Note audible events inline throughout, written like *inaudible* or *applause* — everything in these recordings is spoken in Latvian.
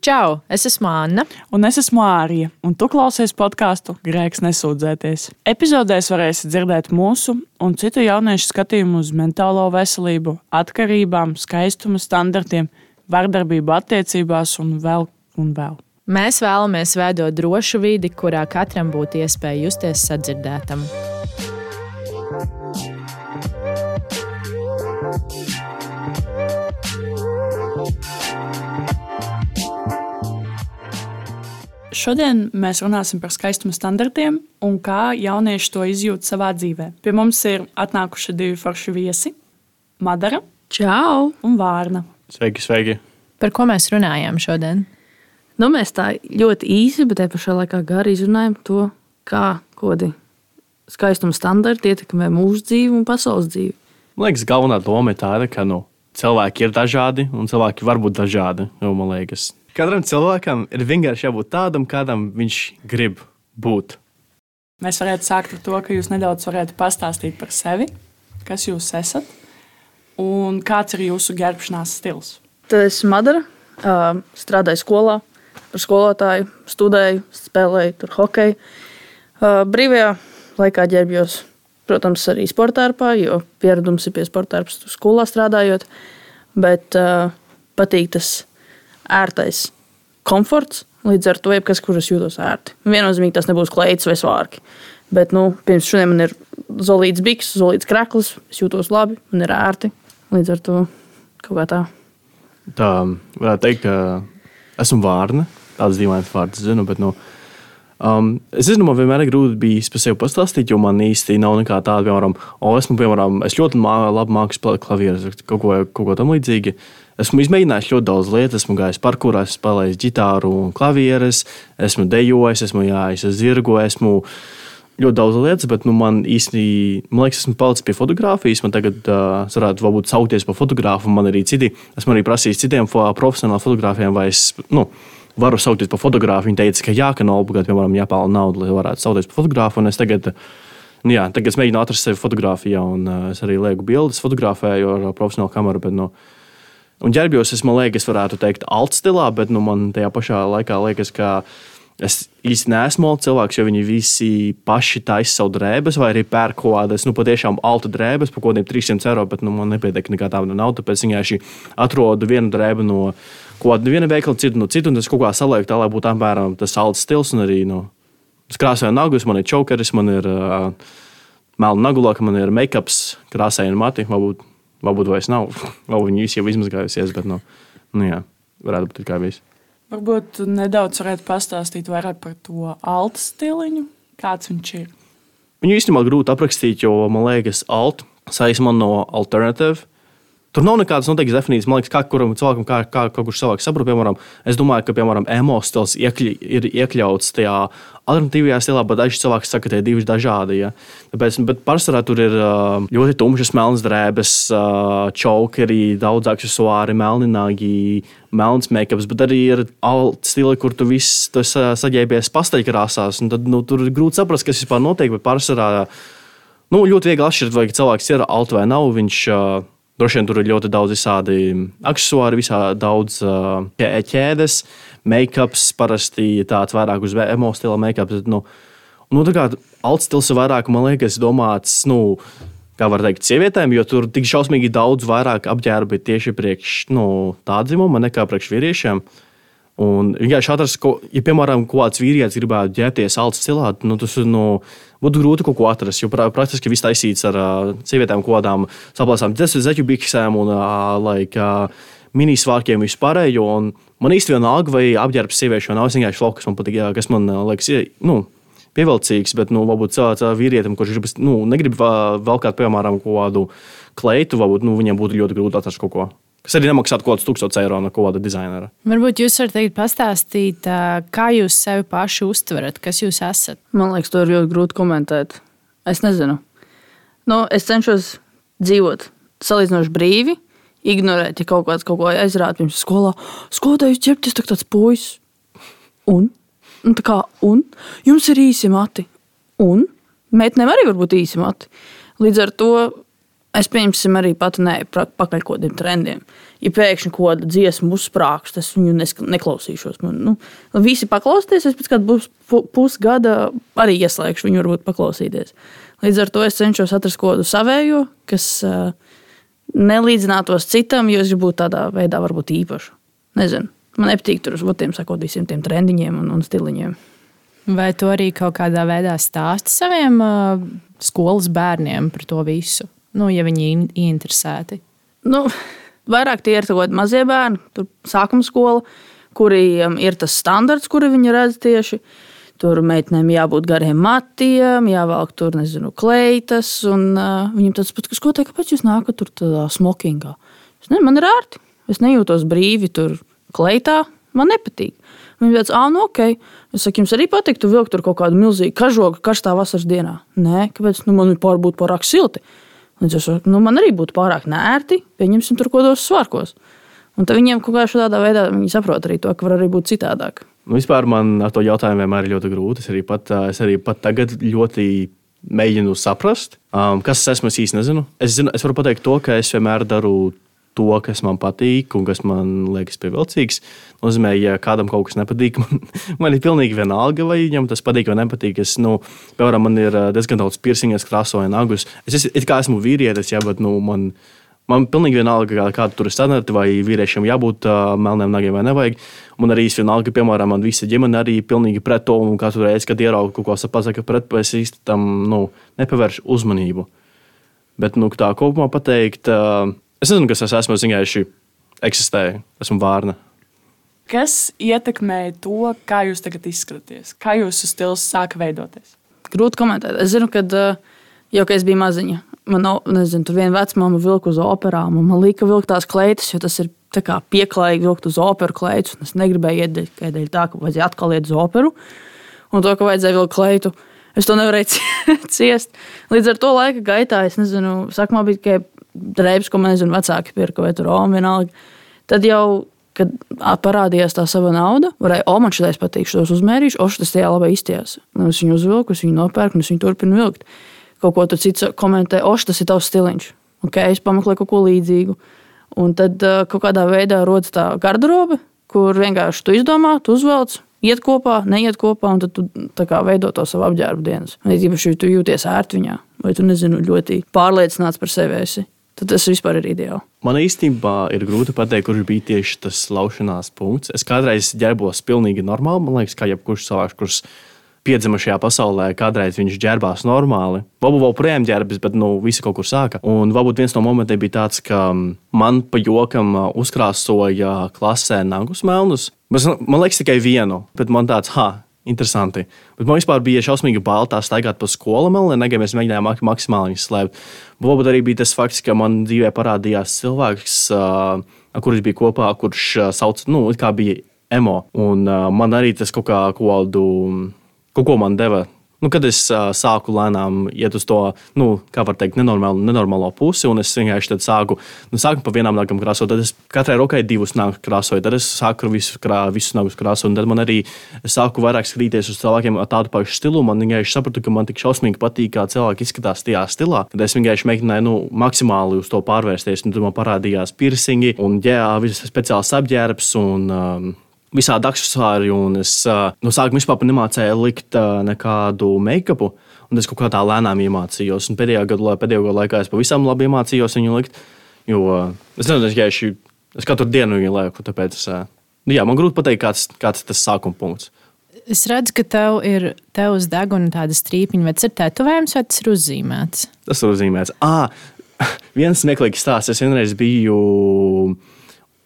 Čau! Es esmu Anna. Un es esmu Mārija, un tu klausies podkāstu Grēks nesūdzēties. Epizodēs varēsi dzirdēt mūsu un citu jauniešu skatījumu uz mentālo veselību, atkarībām, skaistuma standartiem, vardarbību attiecībās un vēl un vēl. Mēs vēlamies veidot drošu vidi, kurā katram būtu iespēja justies sadzirdētam. Šodien mēs runāsim par skaistuma standartiem un kā jaunieši to izjūt savā dzīvē. Pie mums ir atnākuši divi forši viesi - Madara Čau! un Vārna. Sveiki, sveiki. Par ko mēs runājām šodien? Nu, mēs tā ļoti īsi, bet te pašā laikā gari izrunājam to, kā kādi skaistuma standarti ietekmē mūsu dzīvi un pasaules dzīvi. Man liekas, galvenā doma ir tāda, ka nu, cilvēki ir dažādi un cilvēki var būt dažādi. Jo, man liekas, katram cilvēkam ir vienkārši jābūt tādam, kādam viņš grib būt. Mēs varētu sākt ar to, ka jūs nedaudz varētu pastāstīt par sevi, kas jūs esat un kāds ir jūsu gerbšanās stils. Tad es Madara, ā, strādāju skolā, par skolotāju, studēju, spēlēju tur hokeju. Brīvajā laikā ģērbjos, protams, arī sporta ārpā, jo pieredums ir pie sporta ārpus skolā strādājot. Bet uh, patīk tas ērtais komforts. Līdz ar to, jebkas, kur es jūtos ērti. Viennozīmīgi tas nebūs kleids vai svārki. Bet, nu, pirms šodien man ir zolīts biks, zolīts krekls, es jūtos labi, man ir ērti. Līdz ar to kaut kā tā. Tā varētu teikt, ka esmu vārna. Tāds dīvains vārds, zinu, bet nu, um, es zinu, man vienmēr ir grūti bijis par sevi pastāstīt, jo man īsti nav nekā tāda, piemēram, o, esmu, piemēram, es ļoti mā, labi māku spēlēt klavierus, kaut ko, kaut ko tam līdzīgu. Esmu izmēģinājis ļoti daudz lietas, esmu gājis parkurā, esmu spēlējis ģitāru un klavierus, esmu dejojis, esmu jājis ar zirgu, esmu ļoti daudz lietas, bet nu, man īstenībā, man liekas, esmu palicis pie fotografijas. Man tagad uh, varētu varbūt saukties par fotografu, man arī citi, esmu arī prasījis citiem profesionāliem fotografiem, vai es nu, varu saukties par fotografu. Viņi teica, ka jā, ka nav obligāti, piemēram, jāpelnā nauda, lai varētu saukties par fotografu. Un es tagad, nu, jā, tagad es mēģinu atrast sevi fotografijā, un uh, es arī lieku bildes, fotografēju ar profesionālu kameru. Bet, nu, Un ģērbjos, es man liekas, varētu teikt, alt stilā, bet nu, man tajā pašā laikā liekas, ka es īsti neesmu alt cilvēks, jo viņi visi paši taisa savu drēbes, vai arī pērk kaut kādas, nu, patiešām alta drēbes par kaut kādiem 300 eiro, bet nu, man nepietiek nekā tāda nav. Tāpēc vienkārši atrodu vienu drēbu no kāda viena veikala, citu no citu, un tas kaut kā salieku tā, lai būtu apmēram tas alta stils un arī. Nu, krāsoju nagus, man ir čokeris, man ir uh, melna nagulaka, man ir make-ups, krāsēji un mati. Varbūt, varbūt vairs nav. *laughs* Varbūt viņi visi jau izmazgājusies, bet, nu, nu jā, varētu būt kā viss. Varbūt nedaudz varētu pastāstīt vairāk par to alta stiliņu, kāds viņš ir. Viņu īstenībā grūti aprakstīt, jo man liekas, alt saistās no alternatīvas. Tur nav nekādas noteiktas definīcijas. Man liekas, kā kuram cilvēkam, kā, kā kurš savādāk saprot. Piemēram, es domāju, ka, piemēram, emo stils iekļi, ir iekļauts tajā alternatīvajā stilā, bet daži cilvēki saka, ka tie ir divi dažādi. Ja? Tāpēc, bet pārsvarā tur ir ļoti tumšas melnas drēbes, čaukeri, daudz aksesuāri, melnināgi, melns make-ups, bet arī ir alt stili, kur tu viss saģērbies pasteļkrāsās. un Tad nu, tur ir grūti saprast, kas vispār notiek, bet pārsvarā nu, ļoti viegli atšķirt, vai cilvēks ir alt vai nav. Viņš, uh, Droši vien tur ir ļoti daudz visādi aksesuāri, visā daudz uh, ķēdes, make-ups, parasti tāds vairāk uz emo stila make-ups. Nu, nu, tā kā alt stils ir vairāk, man liekas, domāts, nu, kā var teikt, sievietēm, jo tur tik šausmīgi daudz vairāk apģērba ir tieši priekš nu, tāda dzimuma nekā priekš vīriešiem. Un vienkārši atrast, ko, ja, piemēram, kāds vīrietis gribētu ģērbties alts stilā, nu, tas nu, būtu grūti kaut ko atrast. Jo pra- praktiski viss taisīts ar uh, sievietēm, kaut kādām saplāsām zeķu biksēm un uh, like, uh, minisvārkiem vispārējo. Man īsti vienalga, vai apģērbs sieviešu vai nav. Es vienkārši lauku, kas man patīk, kas man liekas, ie- nu, pievilcīgs, bet nu, varbūt cilvēkam, vīrietim, kurš grib, nu, negrib velkāt, piemēram, kādu kleitu, varbūt nu, viņam būtu ļoti grūti atrast kaut ko. Kas arī nemaksātu kaut kādus 1000 eiro no kaut kāda dizainera. Varbūt jūs varat teikt, pastāstīt, kā jūs sevi paši uztverat, kas jūs esat. Man liekas, to ir ļoti grūti komentēt. Es nezinu. Nu, es cenšos dzīvot salīdzinoši brīvi, ignorēt, ja kaut kāds kaut ko aizrāda pirms skolā. Skolotājs ķepties tā tāds puisis. Un? un, tā kā, un jums ir īsi mati. Un meitenēm arī var būt īsi mati. Līdz ar to Es pieņemsim arī pat ne pakaļ kaut kādiem trendiem. Ja pēkšņi kaut kāda dziesma uzsprāgs, tas viņu neklausīšos. Man, nu, visi paklausīties, es pēc kāda pusgada arī ieslēgšu viņu, varbūt paklausīties. Līdz ar to es cenšos atrast kaut kādu savējo, kas uh, nelīdzinātos citam, jo es gribu būt tādā veidā, varbūt īpašu. Nezinu. Man nepatīk tur uz votiem sakot visiem tiem trendiņiem un, un stiliņiem. Vai tu arī kaut kādā veidā stāsti saviem uh, skolas bērniem par to visu? Nu, ja viņi ir ieinteresēti? Nu, vairāk tie ir mazie bērni, tur sākuma skola, kuriem ir tas standarts, kuru viņi redz tieši. Tur meitenēm jābūt gariem matiem, jāvelk tur, nezinu, kleitas. Un, uh, viņam tas pats, kas, ko teikt, kāpēc jūs nākat tur tādā smokingā? Es nezinu, man ir ērti. Es nejūtos brīvi tur kleitā. Man nepatīk. Viņa teica, ah, nu, ok. Es saku, jums arī patiktu vilkt tur kaut kādu milzīgu kažogu karstā vasaras dienā. Nē, kāpēc? Nu, man ir pārbūt pārāk silti. Līdz ar to nu, man arī būtu pārāk nērti, pieņemsim tur kādos svārkos. Un tad viņiem kaut kādā veidā viņi saprot arī to, ka var arī būt citādāk. Nu, vispār man ar to jautājumu vienmēr ir ļoti grūti. Es arī pat, es arī pat tagad ļoti mēģinu saprast, um, kas es esmu. Es īsti nezinu. Es, zinu. es varu pateikt to, ka es vienmēr daru to, kas man patīk un kas man liekas pievilcīgs. Nozīmē, ja kādam kaut kas nepatīk, *laughs* man, man ir pilnīgi vienalga, vai viņam tas patīk vai nepatīk. Es, nu, piemēram, man ir diezgan daudz piercings, krāsoju nagus. Es, es, kā esmu vīrietis, ja, bet nu, man, man pilnīgi vienalga, kāda tur ir standarta, vai vīriešiem jābūt uh, melniem nagiem vai nevajag. Man arī vienalga, piemēram, man visa ģimene arī pilnīgi pret to, un katru reizi, kad ieraugu kaut ko pasaka pret, es īsti tam nu, nepavēršu uzmanību. Bet nu, tā kopumā pateikt. Uh, Es nezinu, kas es esmu. Es vienkārši eksistēju. Esmu vārna. Kas ietekmēja to, kā jūs tagad izskatāties? Kā jūsu stils sāka veidoties? Grūti komentēt. Es zinu, ka jau kad es biju maziņa, man nezinu, tur viena vecmāma vilka uz operām, un man lika vilkt tās kleitas, jo tas ir pieklājīgi vilkt uz operu kleitus. Es negribēju iet dēļ tā, ka vajadzēja atkal iet uz operu, un to, ka vajadzēja vilkt kleitu. Es to nevarēju *laughs* ciest. Līdz ar to laika gaitā, es nezinu, sākumā bija tikai drēbes, ko man nezinu, vecāki pirka vai tur Roma vienalga. Tad jau, kad parādījās tā sava nauda, varēja, o, man šis patīk, šos uzmērīšu, o, tas tajā labi izties. Un es viņu uzvilku, es viņu nopērku, un es viņu turpinu vilkt. Kaut ko cits komentē, o, tas ir tavs stiliņš. Okay, es pameklēju kaut ko līdzīgu. Un tad kaut kādā veidā rodas tā garderobe, kur vienkārši tu izdomā, tu uzvelc, iet kopā, neiet kopā, un tad tu kā, veido to savu apģērbu dienas. Vai īpaši, ja tu jūties ērti viņā, vai tu nezinu, ļoti pārliecināts par sevi. Esi tad tas vispār ir ideāli. Man īstenībā ir grūti pateikt, kurš bija tieši tas laušanās punkts. Es kādreiz ģērbos pilnīgi normāli, man liekas, kā jebkurš cilvēks, kurš piedzima šajā pasaulē, kādreiz viņš ģērbās normāli. Varbūt vēl projām ģērbjas, bet nu, visi kaut kur sāka. Un varbūt viens no momentiem bija tāds, ka man pa jokam uzkrāsoja klasē nagus melnus. Man liekas tikai vienu, bet man tāds, ha, Interesanti. Bet man vispār bija šausmīgi bail tā staigāt pa skolu melnēm, mēs mēģinājām mak maksimāli viņus slēpt. Varbūt arī bija tas fakts, ka man dzīvē parādījās cilvēks, uh, kurš bija kopā, kurš uh, sauc, nu, kā bija emo. Un uh, man arī tas kaut kā kādu, kaut ko man deva Nu, kad es uh, sāku lēnām iet uz to, nu, kā var teikt, nenormālo, nenormālo pusi, un es vienkārši sāku, nu, sāku pa vienām nagām krāsot, tad es katrai rokai divus nagus krāsoju, tad es sāku visu, krā, visus nagus krāsot, un tad man arī sāku vairāk skatīties uz cilvēkiem ar tādu pašu stilu. Man vienkārši sapratu, ka man tik šausmīgi patīk, kā cilvēki izskatās tajā stilā. Tad es vienkārši mēģināju nu, maksimāli uz to pārvērsties, un tur man parādījās piercingi un jā, visas speciāls apģērbs. Un, um, visādi aksesuāri, un es no sākuma vispār nemācīju likt nekādu make-upu. Un es kaut kā tā lēnām iemācījos. Un pēdējā gadu, pēdējo gadu laikā es pavisam labi iemācījos viņu likt. Jo es nezinu, ja es, es katru dienu viņu lieku. Tāpēc es, nu, jā, man grūti pateikt, kāds, kāds tas sākuma punkts. Es redzu, ka tev ir tev uz deguna tāda strīpiņa, vai tas ir tetovējums, vai tas ir uzzīmēts? Tas ir uzzīmēts. Ah, *laughs* viens smieklīgs stāsts. Es vienreiz biju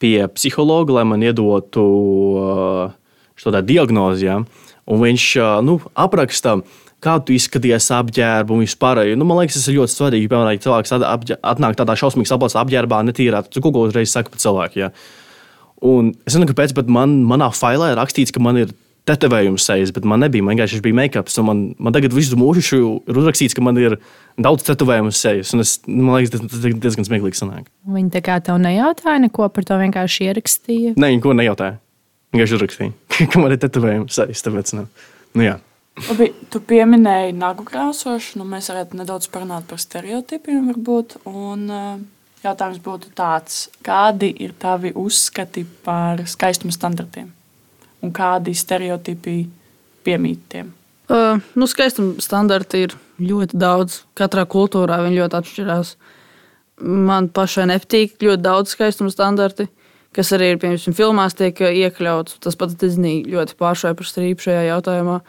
pie psihologa, lai man iedotu uh, šo diagnozi. Ja? Un viņš uh, nu, apraksta, kā tu izskaties apģērbu un vispār. Nu, man liekas, tas ir ļoti svarīgi. Piemēram, ja cilvēks atnāk tādā šausmīgi saplāsā apģērbā, netīrā, tad ko uzreiz saka par cilvēku. Ja? Un es nezinu, kāpēc, bet man, manā failē ir rakstīts, ka man ir tetovējums sejas, bet man nebija. Man vienkārši bija make-up. Man, man tagad visu mūžu ir uzrakstīts, ka man ir daudz tetovējumu sejas. Es, man liekas, tas, tas diezgan smieklīgi sanāk. Viņi tā kā tev nejautāja neko par to, vienkārši ierakstīja. Nē, neko nejautāja. Vienkārši uzrakstīja, *laughs* ka man ir tetovējums sejas. Tāpēc, nu, nu jā. Labi, tu pieminēji nagu krāsošanu. Mēs varētu nedaudz parunāt par stereotipiem. Varbūt, un, uh, jautājums būtu tāds, kādi ir tavi uzskati par skaistuma standartiem un kādi stereotipi piemīt tiem? Uh, nu, skaistuma standarti ir ļoti daudz. Katrā kultūrā viņi ļoti atšķirās. Man pašai nepatīk ļoti daudz skaistuma standarti, kas arī ir piemēram filmās, tiek iekļauts. Tas pats Disney ļoti pāršāva par strīpu šajā jautājumā.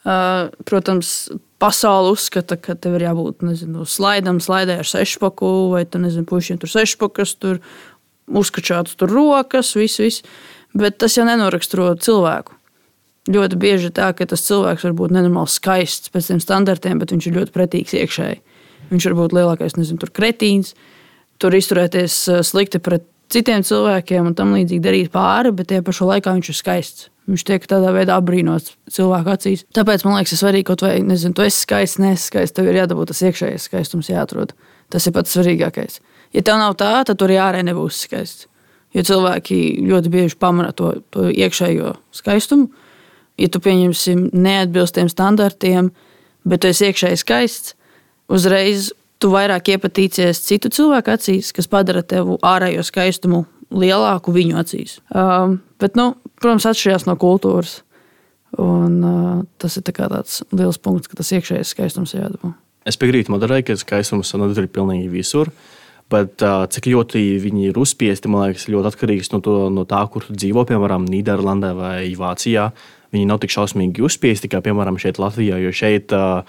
Uh, protams, pasaule uzskata, ka tev ir jābūt nezinu, slaidam, slaidē ar sešpaku, vai tu nezini, pušiem tur sešpakas, tur uzkačāts tur rokas, viss, viss. Bet tas jau nenoraksturo cilvēku. Ļoti bieži tā, ka tas cilvēks var būt nenormāli skaists pēc tiem standartiem, bet viņš ir ļoti pretīgs iekšēji. Viņš var būt lielākais, nezinu, tur kretīns, tur izturēties slikti pret citiem cilvēkiem un tam līdzīgi darīt pāri, bet tie pašā laikā viņš ir skaists. Viņš tiek tādā veidā apbrīnots cilvēku acīs. Tāpēc man liekas, tas svarīgi, kaut vai, nezinu, tu esi skaists, neskaists, tev ir jādabūt tas iekšējais skaistums, jāatrod. Tas ir pats svarīgākais. Ja tev nav tā, tad tur ārēji nebūs skaists. Jo cilvēki ļoti bieži pamana to, to iekšējo skaistumu. Ja tu pieņemsim neatbilst tiem standartiem, bet tu esi iekšēji skaists, uzreiz tu vairāk iepatīcies citu cilvēku acīs, kas padara tevu ārējo skaistumu lielāku viņu acīs. Um, bet, nu, protams, atšķirās no kultūras. Un, uh, tas ir tā tāds liels punkts, ka tas iekšējais skaistums jādabū. Es piekrītu Madarai, ka skaistums ir pilnīgi visur. Bet uh, cik ļoti viņi ir uzspiesti, man liekas, ļoti atkarīgs no, to, no tā, kur dzīvo, piemēram, Nīderlandē vai Vācijā. Viņi nav tik šausmīgi uzspiesti kā, piemēram, šeit Latvijā. Jo šeit uh,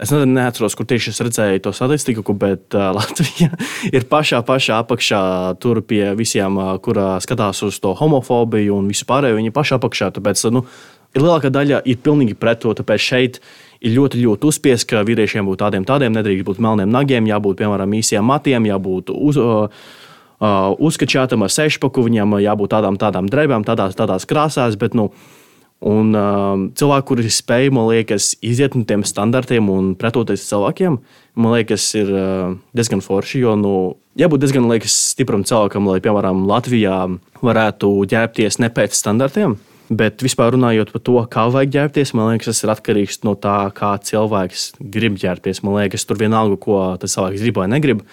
Es neatceros, kur tieši es redzēju to statistiku, bet uh, *laughs* Latvija ir pašā, pašā apakšā, tur pie visiem, uh, kur uh, skatās uz to homofobiju un visu pārējo. Viņi pašā apakšā. Tāpēc nu, ir lielākā daļa ir pilnīgi pret to. Tāpēc šeit ir ļoti, ļoti uzspiest, ka vīriešiem būtu tādiem, tādiem, nedrīkst būt melniem nagiem, jābūt piemēram īsiem matiem, jābūt uz. Uh, Uh, uzskačātam ar sešpaku, viņam jābūt tādām, tādām drēbēm, tādās, tādās krāsās, bet nu, Un um, cilvēki, kuri spēj, man liekas, iziet no tiem standartiem un pretoties cilvēkiem, man liekas, ir uh, diezgan forši. Jo, nu, jābūt diezgan liekas, stipram cilvēkam, lai, piemēram, Latvijā varētu ģērbties ne pēc standartiem. Bet vispār runājot par to, kā vajag ģērbties, man liekas, tas ir atkarīgs no tā, kā cilvēks grib ģērbties. Man liekas, tur vienalga, ko tas cilvēks grib vai negrib.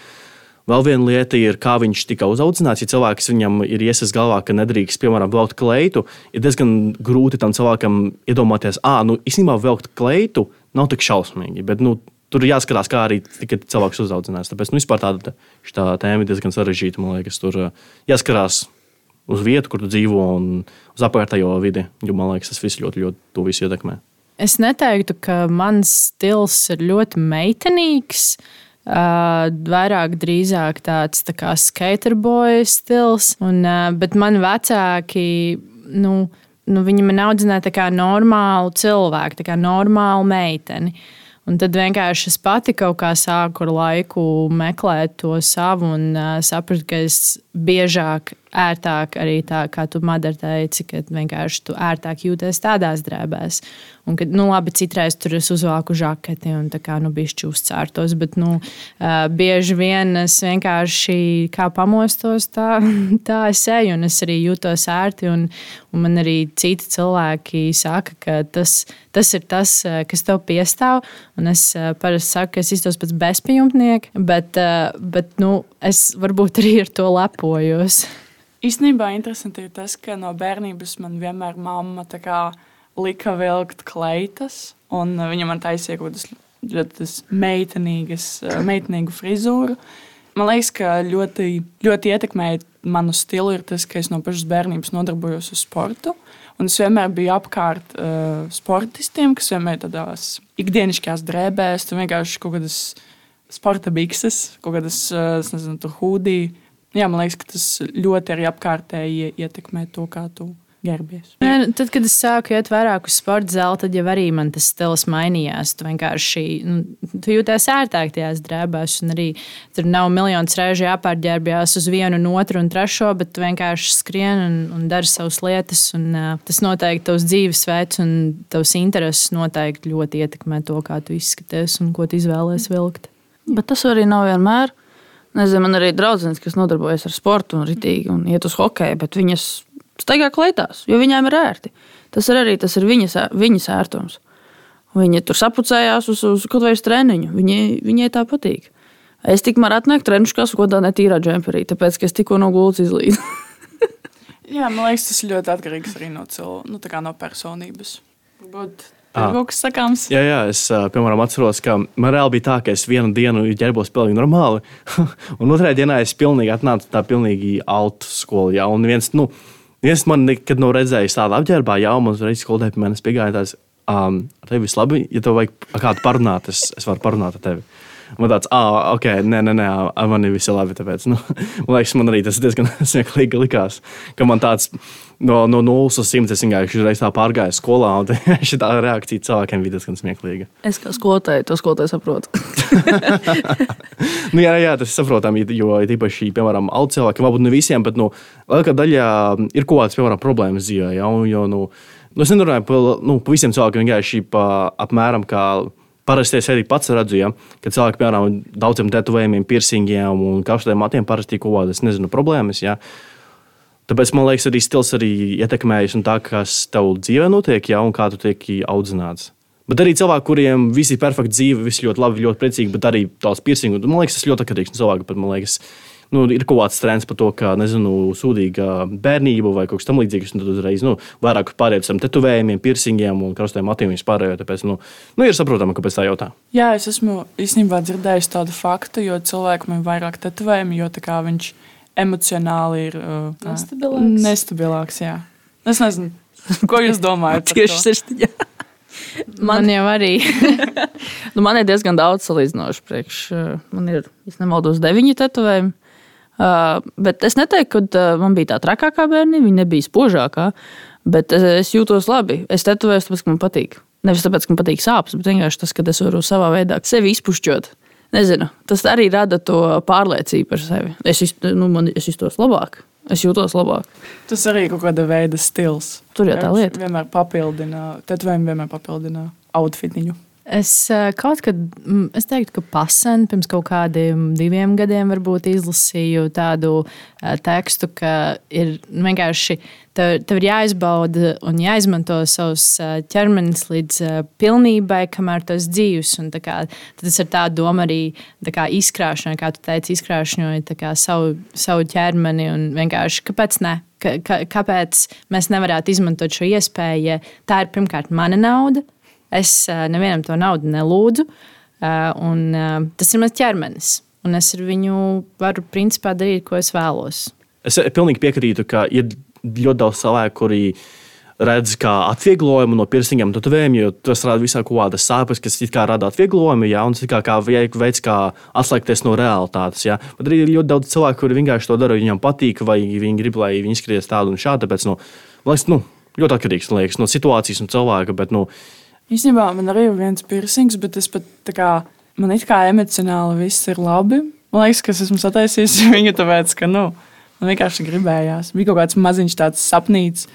Vēl viena lieta ir, kā viņš tika uzaugusi. Ja cilvēks viņam ir iesaistīts galvā, ka nedrīkst, piemēram, velkt kleitu, ir diezgan grūti tam cilvēkam iedomāties, ah, nu, īstenībā velkt kleitu nav tik šausmīgi. Bet, nu, tur ir jāskatās, kā arī cilvēks uzaudzinājis. Tāpēc nu, vispār tāda tā tēma ir diezgan sarežģīta. Man liekas, tur jāskatās uz vietu, kur tu dzīvo un uz apkārtējo vidi. Jo man liekas, tas viss ļoti, ļoti to visu ietekmē. Es neteiktu, ka mans stils ir ļoti meitenīgs. Uh, vairāk drīzāk tāds tā kā skaterboja stils. Un, uh, bet man vecāki, nu, nu, viņi man audzināja kā normālu cilvēku, kā normālu meiteni. Un tad vienkārši es pati kaut kā sāku ar laiku meklēt to savu un uh, sapratu, ka es biežāk ērtāk arī tā, kā tu Madara teici, ka vienkārši tu ērtāk jūties tādās drēbēs. Un, kad, nu, labi, citreiz tur es uzvelku žaketi un tā kā, nu, bišķi uzcērtos, bet, nu, bieži vien es vienkārši kā pamostos, tā, *laughs* tā es eju un es arī jūtos ērti. Un, un man arī citi cilvēki saka, ka tas, tas ir tas, kas tev piestāv. Un es parasti saku, ka es iztos pēc bezpajumtnieka, bet, bet nu, es varbūt arī ar to lepojos. *laughs* Īstenībā interesanti ir tas, ka no bērnības man vienmēr mamma lika vilkt kleitas, un viņa man taisīja kaut kādas ļoti meitenīgas, meitenīgu frizūru. Man liekas, ka ļoti, ļoti ietekmēja manu stilu ir tas, ka es no pašas bērnības nodarbojos ar sportu. Un es vienmēr biju apkārt uh, sportistiem, kas vienmēr tādās ikdienišķās drēbēs, tur vienkārši kaut kādas sporta bikses, kaut kādas, uh, hūdijas jā, man liekas, ka tas ļoti arī apkārtēji ietekmē to, kā tu gerbies. Jā, nu, tad, kad es sāku iet vairāk uz sporta zāli, tad jau arī man tas stils mainījās. Tu vienkārši nu, tu jūties ērtāk tajās drēbēs, un arī tur nav miljonus reižu jāpārģērbjās uz vienu, un otru un trešo, bet tu vienkārši skrien un, un dari savas lietas. Un, uh, tas noteikti tavs dzīvesveids un tavs intereses noteikti ļoti ietekmē to, kā tu izskaties un ko tu izvēlēsies vilkt. Bet tas arī nav vienmēr. Nezinu, man arī ir draudzenes, kas nodarbojas ar sportu un ritīgi un iet uz hokeju, bet viņas staigā kleitās, jo viņām ir ērti. Tas ir arī tas ir viņas, viņas ērtums. Viņa tur sapucējās uz, uz kaut uz treniņu. Viņai, viņai tā patīk. Es tikmēr atnāku treniņš, kas kaut kādā netīrā džemperī, tāpēc, ka es tikko no gultas izlīdu. *laughs* Jā, man liekas, tas ļoti atkarīgs arī no cilvēka, nu, no personības. Varbūt Ir kaut kas sakāms. Jā, jā, es piemēram atceros, ka man reāli bija tā, ka es vienu dienu ģērbos pilnīgi normāli, *laughs* un otrajā dienā es pilnīgi atnācu tā pilnīgi altu skolu. Jā, un viens, nu, viens man nekad nav redzējis tādu apģērbā, jau man uzreiz skolotājai pie manis piegāja tāds, um, ar tevi viss labi, ja tev vajag kādu parunāt, es, es varu parunāt ar tevi. Man tāds, ah, ok, nē, nē, nē, man ir viss labi. Tāpēc, nu, *laughs* man liekas, man arī tas diezgan *laughs* smieklīgi likās, ka man tāds no, no 0 līdz 100 es vienkārši uzreiz tā pārgāju skolā, un *laughs* šī tā reakcija cilvēkiem bija diezgan smieklīga. Es kā skolotāja to skolotāju saprotu. Nu, jā, jā, tas ir saprotami, jo īpaši, piemēram, alti cilvēki, varbūt ne visiem, bet nu, lielākā daļa ir kaut kādas, piemēram, problēmas dzīvē. Ja, un, jo, nu, nu, es nerunāju par nu, pa visiem cilvēkiem, vienkārši pa, apmēram kā. Parasti es arī pats redzu, ja, ka cilvēki, piemēram, daudziem tetovējumiem, piercingiem un kaustiem matiem parasti kaut kādas, nezinu, problēmas. Ja. Tāpēc man liekas, arī stils arī ietekmējas un tā, kas tev dzīvē notiek, ja, un kā tu tiek audzināts. Bet arī cilvēki, kuriem viss ir perfekti dzīve, viss ļoti labi, ļoti priecīgi, bet arī tās piercingas. Man liekas, tas ļoti atkarīgs no cilvēka. Bet man liekas, nu, ir kaut kāds trends par to, ka, nezinu, sūdīga bērnība vai kaut kas tamlīdzīgs. Un tad uzreiz nu, vairāk pārējiem ar tetovējumu, piercingiem un krustiem matiem vispār. Tāpēc nu, nu, ir saprotami, kāpēc tā jautā. Jā, es esmu īstenībā dzirdējis tādu faktu, jo cilvēkam ir vairāk tetovējumu, jo viņš emocionāli ir uh, Nestabilāks. nestabilāks jā. Es nezinu, ko jūs domājat. Tieši to? sirsniņā. Man, *laughs* man jau arī. *laughs* Nu, man ir diezgan daudz salīdzinošu priekš. uh, Man ir, ja nemaldos, deviņi tetovējumi. Uh, bet es neteiktu, ka uh, man bija tā trakākā bērnība, viņa nebija spožākā. Bet es, es jūtos labi. Es tetovējos, tāpēc, ka man patīk. Nevis tāpēc, ka man patīk sāpes, bet vienkārši tas, ka es varu savā veidā sevi izpušķot. Nezinu, tas arī rada to pārliecību par sevi. Es, iz- nu, man, es jūtos labāk. Es jūtos labāk. Tas arī ir kaut kāda veida stils. Tur jau tā lieta. Vienmēr papildina, tetovējumi vienmēr papildina outfitiņu. Es eh, kaut kad, es teiktu, ka pasen pirms kaut kādiem diviem gadiem varbūt izlasīju tādu eh, tekstu, ka ir vienkārši tev, tev ir jāizbauda un jāizmanto savs eh, ķermenis līdz pilnībai, kamēr tas dzīvs. Un kā, tas ir tā doma arī kā izkrāšņot, kā tu teici, kā savu, savu ķermeni un vienkārši kāpēc ne? Ka, ka, kāpēc mēs nevarētu izmantot šo iespēju, ja tā ir pirmkārt mana nauda? Es uh, nevienam to naudu nelūdzu, uh, un uh, tas ir mans ķermenis. Un es ar viņu varu principā darīt, ko es vēlos. Es pilnīgi piekrītu, ka ir ļoti daudz cilvēku, kuri redz kā atvieglojumu no piercingiem, tetovējumu, jo tas rada visā kādas sāpes, kas it kā rada atvieglojumu, ja, un tas ir kā, kā veids, kā atslēgties no realitātes. Ja. Bet arī ir ļoti daudz cilvēku, kuri vienkārši to dara, viņiem patīk, vai viņi grib, lai viņi izskaties tādu un šādu. Tāpēc, nu, liekas, nu, ļoti atkarīgs liekas, no situācijas un cilvēka. Bet, nu, Īstenībā man arī ir viens piercings, bet es pat tā kā man it kā emocionāli viss ir labi. Man liekas, ka es esmu sataisījis *laughs* viņu tāpēc, ka nu, man vienkārši gribējās. Bija kaut kāds maziņš tāds sapnīts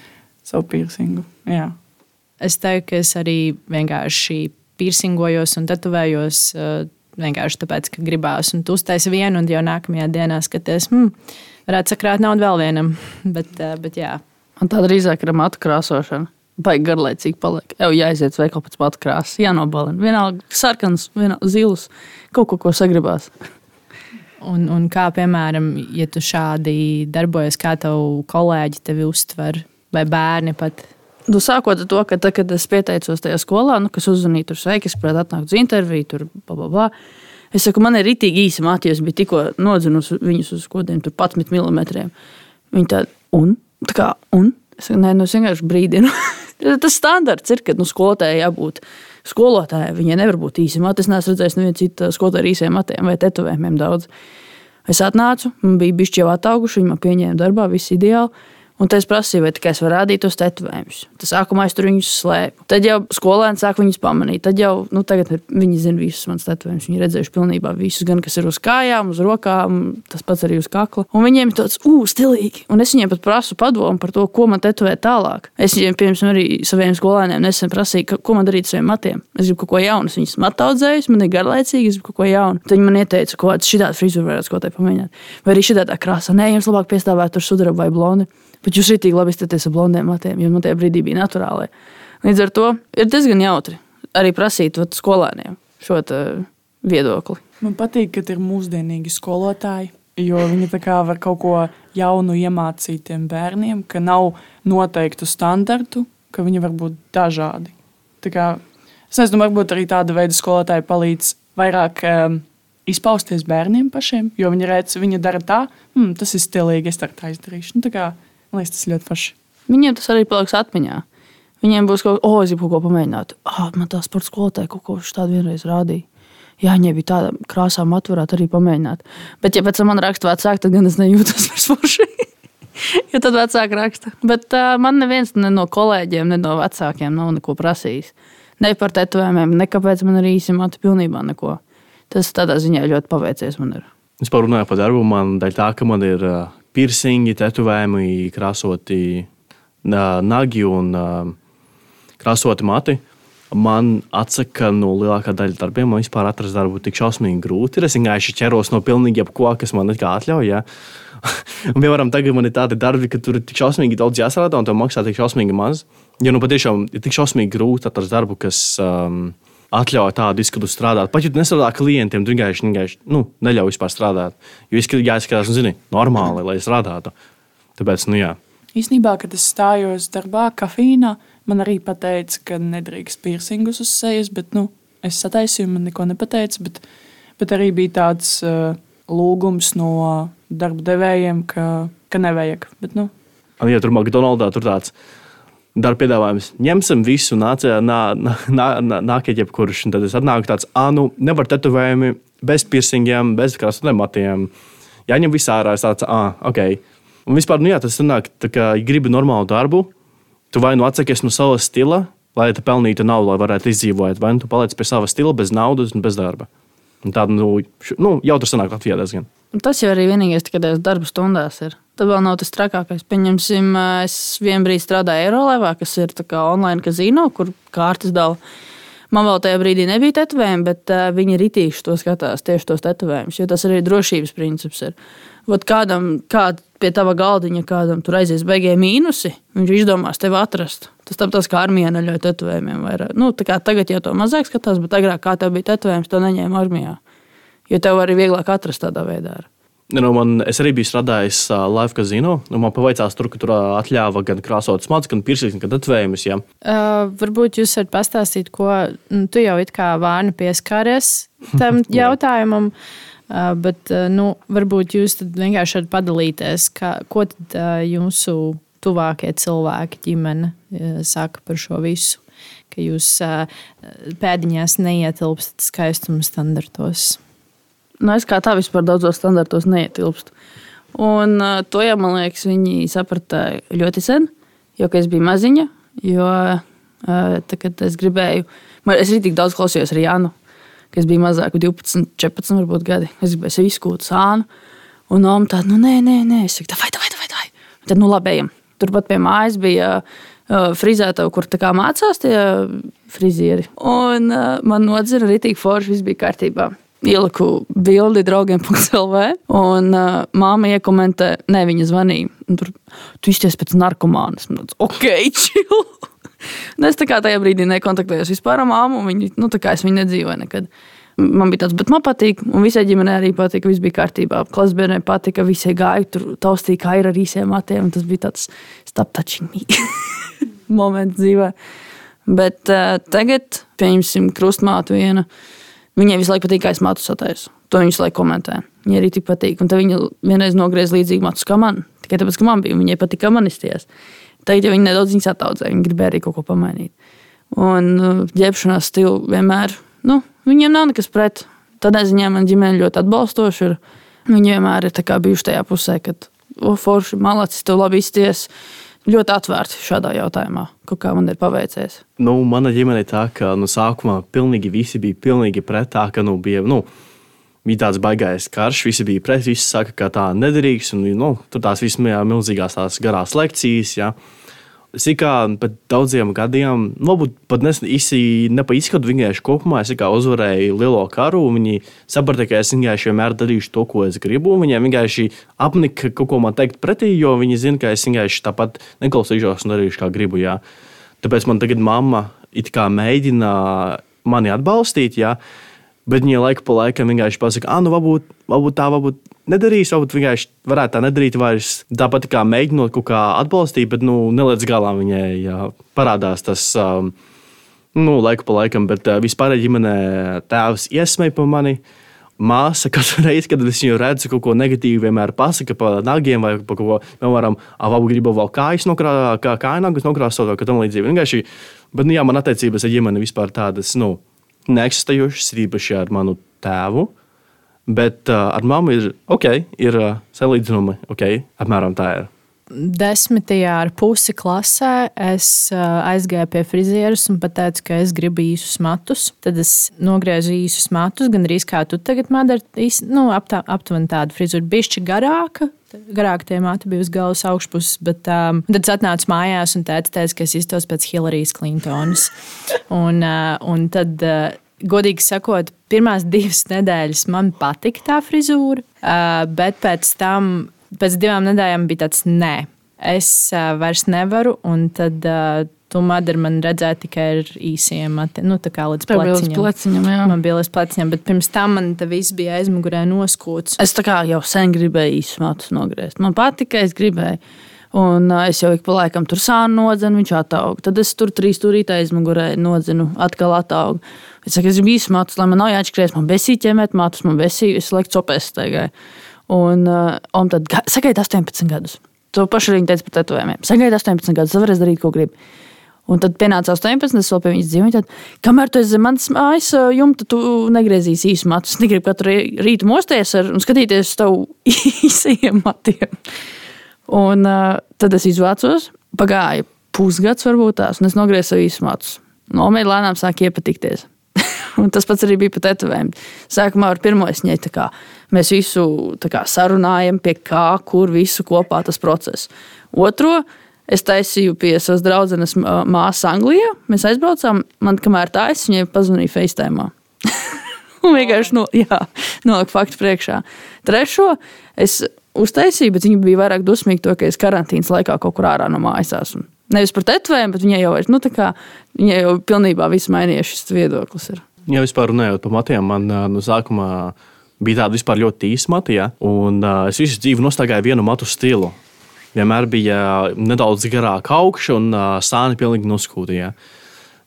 savu piercingu. Jā. Es teiktu, ka es arī vienkārši piercingojos un tetovējos. Uh, Vienkārši tāpēc, ka gribās, un tu uztaisi vienu, un jau nākamajā dienā skaties, hmm, varētu sakrāt naudu vēl vienam. *laughs* Bet, uh, bet jā, Man tā drīzāk ir matu krāsošana. Baigi garlaicīgi paliek. Jau jāiziet uz veikalu pēc matu krāsas, jānobalina. Vienalga sarkans, vienalga zils, kaut ko, ko sagribās. Un, un kā piemēram, ja tu šādi darbojies, kā tev kolēģi tevi uztver, vai bērni pat. Nu, sākot ar to, ka tad, kad es pieteicos tajā skolā, nu, kas uzzvanīja, tur sveiki, es varētu atnākt uz interviju, tur bla, bla, bla. Es saku, man ir rītīgi īsi es biju tikko nodzinusi viņus uz kodiem, tur 11 mm. Viņi tādi, un? Tā kā, un? Es saku, nē, nu, es vienkārši brīdinu. *laughs* Tas standarts ir, ka nu, skolotājai jābūt skolotājai. Viņai nevar būt īsi mati. Es neesmu redzējis nevienu citu skolotāju ar īsiem matiem vai tetovējumiem daudz. Es atnācu, man bija bijis jau atauguši, viņi man pieņēma darbā, viss ideāli. Un tad es prasīju, vai tikai es varu rādīt tos tetovējumus. Tad sākumā es tur viņus slēpu. Tad jau skolēni sāk viņus pamanīt. Tad jau nu, tagad viņi zina visus manus tetovējumus. Viņi redzējuši pilnībā visus, gan kas ir uz kājām, uz rokām, tas pats arī uz kakla. Un viņiem ir tāds, ugh, stilīgi. Un es viņiem pat prasu padomu par to, ko man tetovēt tālāk. Es viņiem, piemēram, arī saviem skolēniem nesen prasīju, ka- ko man darīt ar saviem matiem. Es gribu kaut ko jaunu, es viņus matu audzēju, man ir garlaicīgi, es gribu kaut ko jaunu. Tad viņi man ieteica, ko šādu frizūru varētu kaut ko pamēģināt. Vai arī šādā krāsā, nē, jums labāk piestāvēt tur sudraba vai blondi. Bet jūs rītīgi labi izskatāties ar blondiem matiem, jo man tajā brīdī bija naturāli. Līdz ar to ir diezgan jautri. arī prasīt vat, skolēniem šo viedokli. Man patīk, ka ir mūsdienīgi skolotāji, jo viņi var kaut ko jaunu iemācīt tiem bērniem, ka nav noteiktu standartu, ka viņi var būt dažādi. Tā kā, es nezinu, varbūt arī tāda veida skolotāji palīdz vairāk um, izpausties bērniem pašiem, jo viņi redz, viņi dara tā, hmm, tas ir stilīgi, es tā izdarīšu. Nu, tā kā, man liekas, tas ļoti forši. Viņiem tas arī paliks atmiņā. Viņiem būs kaut kas, oh, kaut ko pamēģināt. Ah, man tā sporta skolotāja kaut ko tādu vienreiz rādīja. Jā, viņai bija tāda krāsā, matu varētu arī pamēģināt. Bet, ja pēc tam man raksta vecāki, tad gan es nejūtos *laughs* par forši. jo tad vecāki raksta. Bet uh, man neviens ne no kolēģiem, ne no vecākiem nav neko prasījis. Ne par tetovējumiem, ne kāpēc man ir īsi matu, pilnībā neko. Tas tādā ziņā ļoti paveicies man ir. Es parunāju par darbu. Man dēļ tā, ka man ir uh, piercingi, tetovējumi, krāsoti nagi un krāsoti mati. Man atsaka no lielākā daļa darbiem. Man vispār atrast darbu tik šausmīgi grūti. Es vienkārši ķeros no pilnīgi jebko, kas man atļauj. Ja? un, *laughs* piemēram, tagad man ir tādi darbi, ka tur ir tik šausmīgi daudz jāstrādā un tev maksā tik šausmīgi maz. Jo nu patiešām ir tik šausmīgi grūti atrast darbu, kas. Um, atļauj tādu izskatu strādāt. Pat ja tu nestrādā klientiem, tu vienkārši, vienkārši nu, neļauj vispār strādāt. Jo izskatās, jāizskatās, nu, zini, normāli, lai strādātu. Tāpēc, nu jā. Īsnībā, kad es stājos darbā, kafīnā, man arī teica, ka nedrīkst piercingus uz sejas, bet nu, es sataisīju, man neko nepateica. Bet, bet arī bija tāds uh, lūgums no darba devējiem, ka, ka nevajag. Bet, nu. Ja tur McDonald's tur tāds darba piedāvājums. Ņemsim visu, nāciet, nā, nā, nā, nākiet, jebkurš. Un tad es atnāku tāds, ah, nu, nevar tetovējumi, bez piercingiem, bez krāsotiem matiem. Jāņem viss ārā, es tāds, ah, ok. Un vispār, nu jā, tas nāk, tā kā ja gribi normālu darbu, tu vai nu atsakies no sava stila, lai te pelnītu naudu, lai varētu izdzīvot, vai nu tu paliec pie sava stila bez naudas un bez darba. Un tāda, nu, nu jau tur sanāk Latvijā diezgan. Tas jau arī vienīgais, tikai tajās darba stundās ir. Tas vēl nav tas trakākais. Pieņemsim, es vienbrīd strādāju Eirolevā, kas ir online kazino, kur kārtas dala. Man vēl tajā brīdī nebija tetovējumi, bet uh, viņi ritīši to skatās, tieši tos tetovējumus, jo tas arī drošības princips ir. Vat kādam, kād pie tava galdiņa, kādam tur aizies beigie mīnusi, viņš izdomās tevi atrast. Tas tāpat kā armijā neļauj tetovējumiem. Vairāk. Nu, tagad jau to mazāk skatās, bet agrāk, kā tev bija tetovējums, to neņēma armijā. Jo tev arī vieglāk atrast tādā veidā. Nu, man, es arī biju strādājis uh, Live Casino. Nu, man pavaicās, tur, ka tur uh, atļāva gan krāsot smadzenes, gan pirsīgas, gan atvējumus. Ja. Uh, varbūt jūs varat pastāstīt, ko nu, tu jau it kā vāni pieskāries *laughs* tam jautājumam. Uh, bet uh, nu, varbūt jūs vienkārši varat padalīties, kā, ko tad, uh, jūsu tuvākie cilvēki, ģimene saka par šo visu. Ka jūs pēdiņās neietilpstat skaistuma standartos nu, es kā tā vispār daudzos standartos neietilpstu. Un uh, to jau, man liekas, viņi saprata ļoti sen, jo es biju maziņa. Jo uh, tā, kad es gribēju, man, es arī tik daudz klausījos ar Jānu, kas bija mazāk, 12, 14 varbūt, gadi. Es gribēju sev izkūt sānu. Un Oma tāda, nu, nē, nē, nē. es saku, vai, vai, vai, vai. Tad, nu, labi, ejam. Turpat pie mājas bija uh, frizētava, kur tā kā mācās tie frizieri. Un uh, man nodzira arī tik forši, viss bija kārtībā ieliku bildi draugiem.lv. Un uh, māma iekomentē, ne, viņa zvanīja. Tur tu izties pēc narkomānas. Man tāds, ok, chill. *laughs* Un es tā kā tajā brīdī nekontaktējos vispār ar māmu. Viņa, nu, tā kā es viņu nedzīvoju nekad. Man bija tāds, bet man patīk, un visai ģimenei arī patika. Viss bija kārtībā. Klasbērnē patika, visai gāja tur taustīja kaira ar īsiem matiem. Tas bija tāds me *laughs* moments dzīvē. Bet uh, tagad, pieņemsim, krustmātu vienu. Viņai visu laiku patīk, kā es matu sataisu. To viņa visu laiku komentē. Viņai arī tik patīk. Un tad viņa vienreiz nogriez līdzīgi matus kā man. Tikai tāpēc, ka man bija, viņai patīk, kā man izties. Tagad, ja viņa nedaudz viņas ataudzē, viņa gribēja arī kaut ko pamainīt. Un uh, ģērbšanās stila vienmēr, nu, viņiem nav nekas pret. Tādā ziņā man ģimene ļoti atbalstoša ir. Viņi vienmēr ir bijuši tajā pusē, kad, o, forši, malacis, tev labi izties ļoti atvērti šādā jautājumā, kā man ir paveicies. Nu, mana ģimene ir tā, ka nu, sākumā pilnīgi visi bija pilnīgi pret tā, ka nu, bija. Nu, Bija tāds baisais karš, visi bija pret, visi saka, ka tā nederīgs. Un, nu, tur tās vismaz milzīgās tās garās lekcijas. Ja. Es kā pēc daudziem gadiem, varbūt pat īsi nepaizskatu vienkārši kopumā. Es kā uzvarēju lielo karu, viņi saprata, ka es vienkārši vienmēr darīšu to, ko es gribu. Viņiem vienkārši apnika kaut ko man teikt pretī, jo viņi zina, ka es vienkārši tāpat neklausīšos un darīšu, kā gribu. Jā. Tāpēc man tagad mamma it kā mēģina mani atbalstīt. Jā. Bet viņa laika pa laikam vienkārši pasakā, ah, nu, varbūt, varbūt tā, varbūt nedarīs, varbūt vienkārši varētu tā nedarīt vairs. Tāpat kā mēģinot kaut kā atbalstīt, bet nu, nelīdz galam viņai jā, parādās tas. Um, Nu, laiku pa laikam, bet uh, vispār ģimenē tēvs iesmēja par mani. Māsa katru *laughs* reizi, kad es viņu redzu, kaut ko negatīvu, vienmēr pasaka par nagiem vai par ko, piemēram, abu gribu vēl kājas nokrāsot, kā kājas nokrāsot vai tam līdzīgi. Vienkārši, bet, nu, jā, man attiecības ar ģimeni vispār tādas, nu, neeksistējošas, īpaši ar manu tēvu. Bet uh, ar mammu ir ok, ir uh, salīdzinājumi, ok, apmēram tā ir. Desmitajā ar pusi klasē es uh, aizgāju pie frizieres un pateicu, ka es gribu īsus matus. Tad es nogriezu īsus matus, gan arī kā tu tagad madari, nu, aptā, aptuveni tāda frizūra, bišķi garāka. Garāk tie mati bija uz galvas augšpuses, bet um, tad es atnācu mājās un teicu, ka es iztos pēc Hillarijas Clintonas. Un, uh, un tad, uh, godīgi sakot, pirmās divas nedēļas man patika tā frizūra, bet pēc tam pēc divām nedēļām bija tāds, nē, es vairs nevaru. Un tad tu madari man redzēja tikai ar īsiem matiem, nu, tā kā līdz pleciņam. pleciņam, jā. Man bija līdz pleciņam, bet pirms tam man tas viss bija aizmugurē noskūts. Es tā kā jau sen gribēju īsus matus nogriezt. Man patika, es gribēju. Un es jau ik pa laikam tur sānu nodzenu, viņš attaug. Tad es tur trīs stūrītā aizmugurē nodzenu, atkal attaug. Es saku, es gribu īsus matus, lai man nav jāatšķiries. Man besīja ķemēt matus, man besīja, es laiku copēs staigāju. Un, un tad ga- sagaidi 18 gadus. To pašu arī teica par tetovējumiem. Sagaidi 18 gadus, tad varēs darīt, ko gribi. Un tad pienāca 18, es vēl pie viņas dzīvoju. Tad, kamēr tu esi manas mājas jumta, tu negriezīsi īsu matus. Es negribu katru rī- rītu mosties ar, un skatīties uz tavu *laughs* īsajiem matiem. Un uh, tad es izvācos, pagāja pusgads, varbūt tās, un es nogriezu savu īsu matus. Nomēģināju lēnām sāk iepatikties. *laughs* Un tas pats arī bija par tetovējumu. Sākumā ar pirmo es ņēmu, kā mēs visu kā, sarunājam, pie kā, kur visu kopā tas process. Otro es taisīju pie savas draudzenes mā- māsas Anglijā. Mēs aizbraucām, man kamēr tā es viņai pazvanīju FaceTime. *laughs* Un vienkārši no, noliku faktu priekšā. Trešo es uztaisīju, bet viņa bija vairāk dusmīga to, ka es karantīnas laikā kaut kur ārā no mājas esmu. Nevis par tetovējumu, bet viņai jau, vairs, nu, tā kā, viņai jau pilnībā viss mainījies šis viedoklis. Ir. Ja vispār runājot par matiem, man no sākuma bija tāda ļoti īsa matija, un uh, es visu dzīvi nostāju vienu matu stilu. Vienmēr bija nedaudz garāka augša un uh, sāni pilnīgi noskūtīja.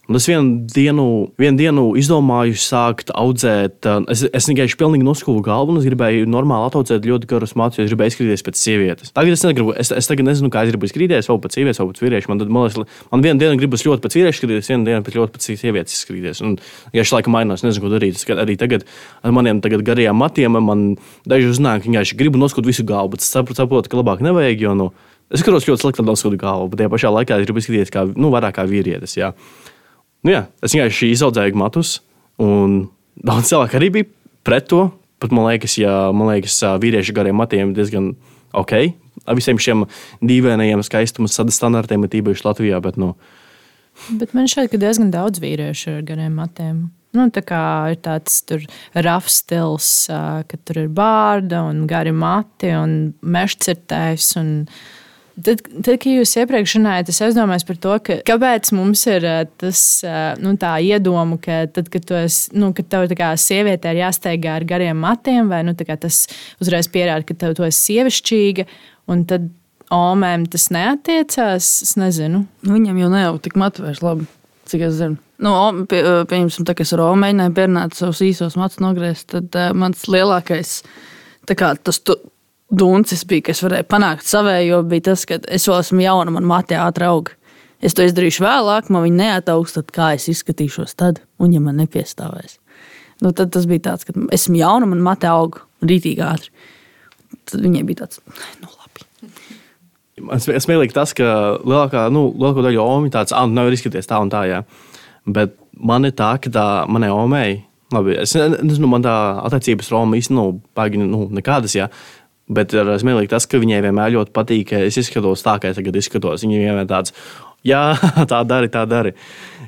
Un es vienu dienu, vienu dienu izdomāju sākt audzēt. ā, Es, es vienkārši pilnīgi noskūpu galvu, un es gribēju normāli audzēt ļoti garus matus, jo es gribēju izskatīties pēc sievietes. Tagad es, negribu, es, es tagad nezinu, kā es gribu izskatīties, vai pēc sievietes, vai pēc vīrieša. Man, tad, man, liekas, man vienu dienu gribas ļoti pēc vīrieša skatīties, vienu dienu pēc ļoti pēc sievietes skatīties. Un, ja šis laika mainās, nezinu, ko darīt. Es arī tagad ar maniem tagad garajiem matiem man daži uzzināja, ka vienkārši gribu noskūt visu galvu, bet es saprotu, ka labāk nevajag. Jo, nu, es skatos ļoti slikti noskūtu galvu, bet tajā pašā laikā es gribu izskatīties kā, nu, vairāk kā vīrietis. Jā. Nu, jā, es vienkārši izaudzēju matus, un daudz cilvēku arī bija pret to. Pat man liekas, ja man liekas, ā, vīriešu gariem matiem diezgan ok. Ar visiem šiem dīvainajiem skaistuma standartiem ir īpaši Latvijā. Bet, nu, Bet man šķiet, ka diezgan daudz vīriešu ar gariem matiem. Nu, tā kā ir tāds rafs stils, ka tur ir bārda un gari mati un mežcirtējs. Un Tad, tad, kad jūs iepriekš runājāt, es aizdomājos par to, ka, kāpēc mums ir ā, tas ā, nu, iedoma, ka tad, kad, esi, nu, kad tev kā sieviete ir jāsteigā ar gariem matiem, vai nu, tas uzreiz pierāda, ka tev tu esi sievišķīga, un tad omēm tas neatiecās. Es nezinu. Nu, Viņam jau ne jau tik matu vairs labi, cik es zinu. Nu, pie, pieņemsim, tā, ka es ar Romu mēģināju bērnāt savus īsos matus nogriezt, tad uh, mans lielākais kā, tas tu, duncis bija, kas varēja panākt savējo, bija tas, ka es vēl esmu jauna, man matē ātri aug. Es to izdarīšu vēlāk, man viņa neataugs, tad kā es izskatīšos tad, un ja man nepiestāvēs. Nu, tad tas bija tāds, ka esmu jauna, man matē aug rītīgi ātri. Tad viņai bija tāds, nu labi. *laughs* Man smie- smieklīgi tas, ka lielākā, nu, lielākā daļa omi tāds, ah, nevar izskatīties tā un tā. Jā. Bet man ir tā, ka tā manai omei, labi, es ne- nezinu, man tā attiecības ar Romu īstenībā nu, baigi, nu, nekādas. Jā. Bet ir smieklīgi tas, ka viņai vienmēr ļoti patīk, ka es izskatos tā, kā es tagad izskatos. Viņa vienmēr tāds, jā, *laughs* tā dari, tā dari.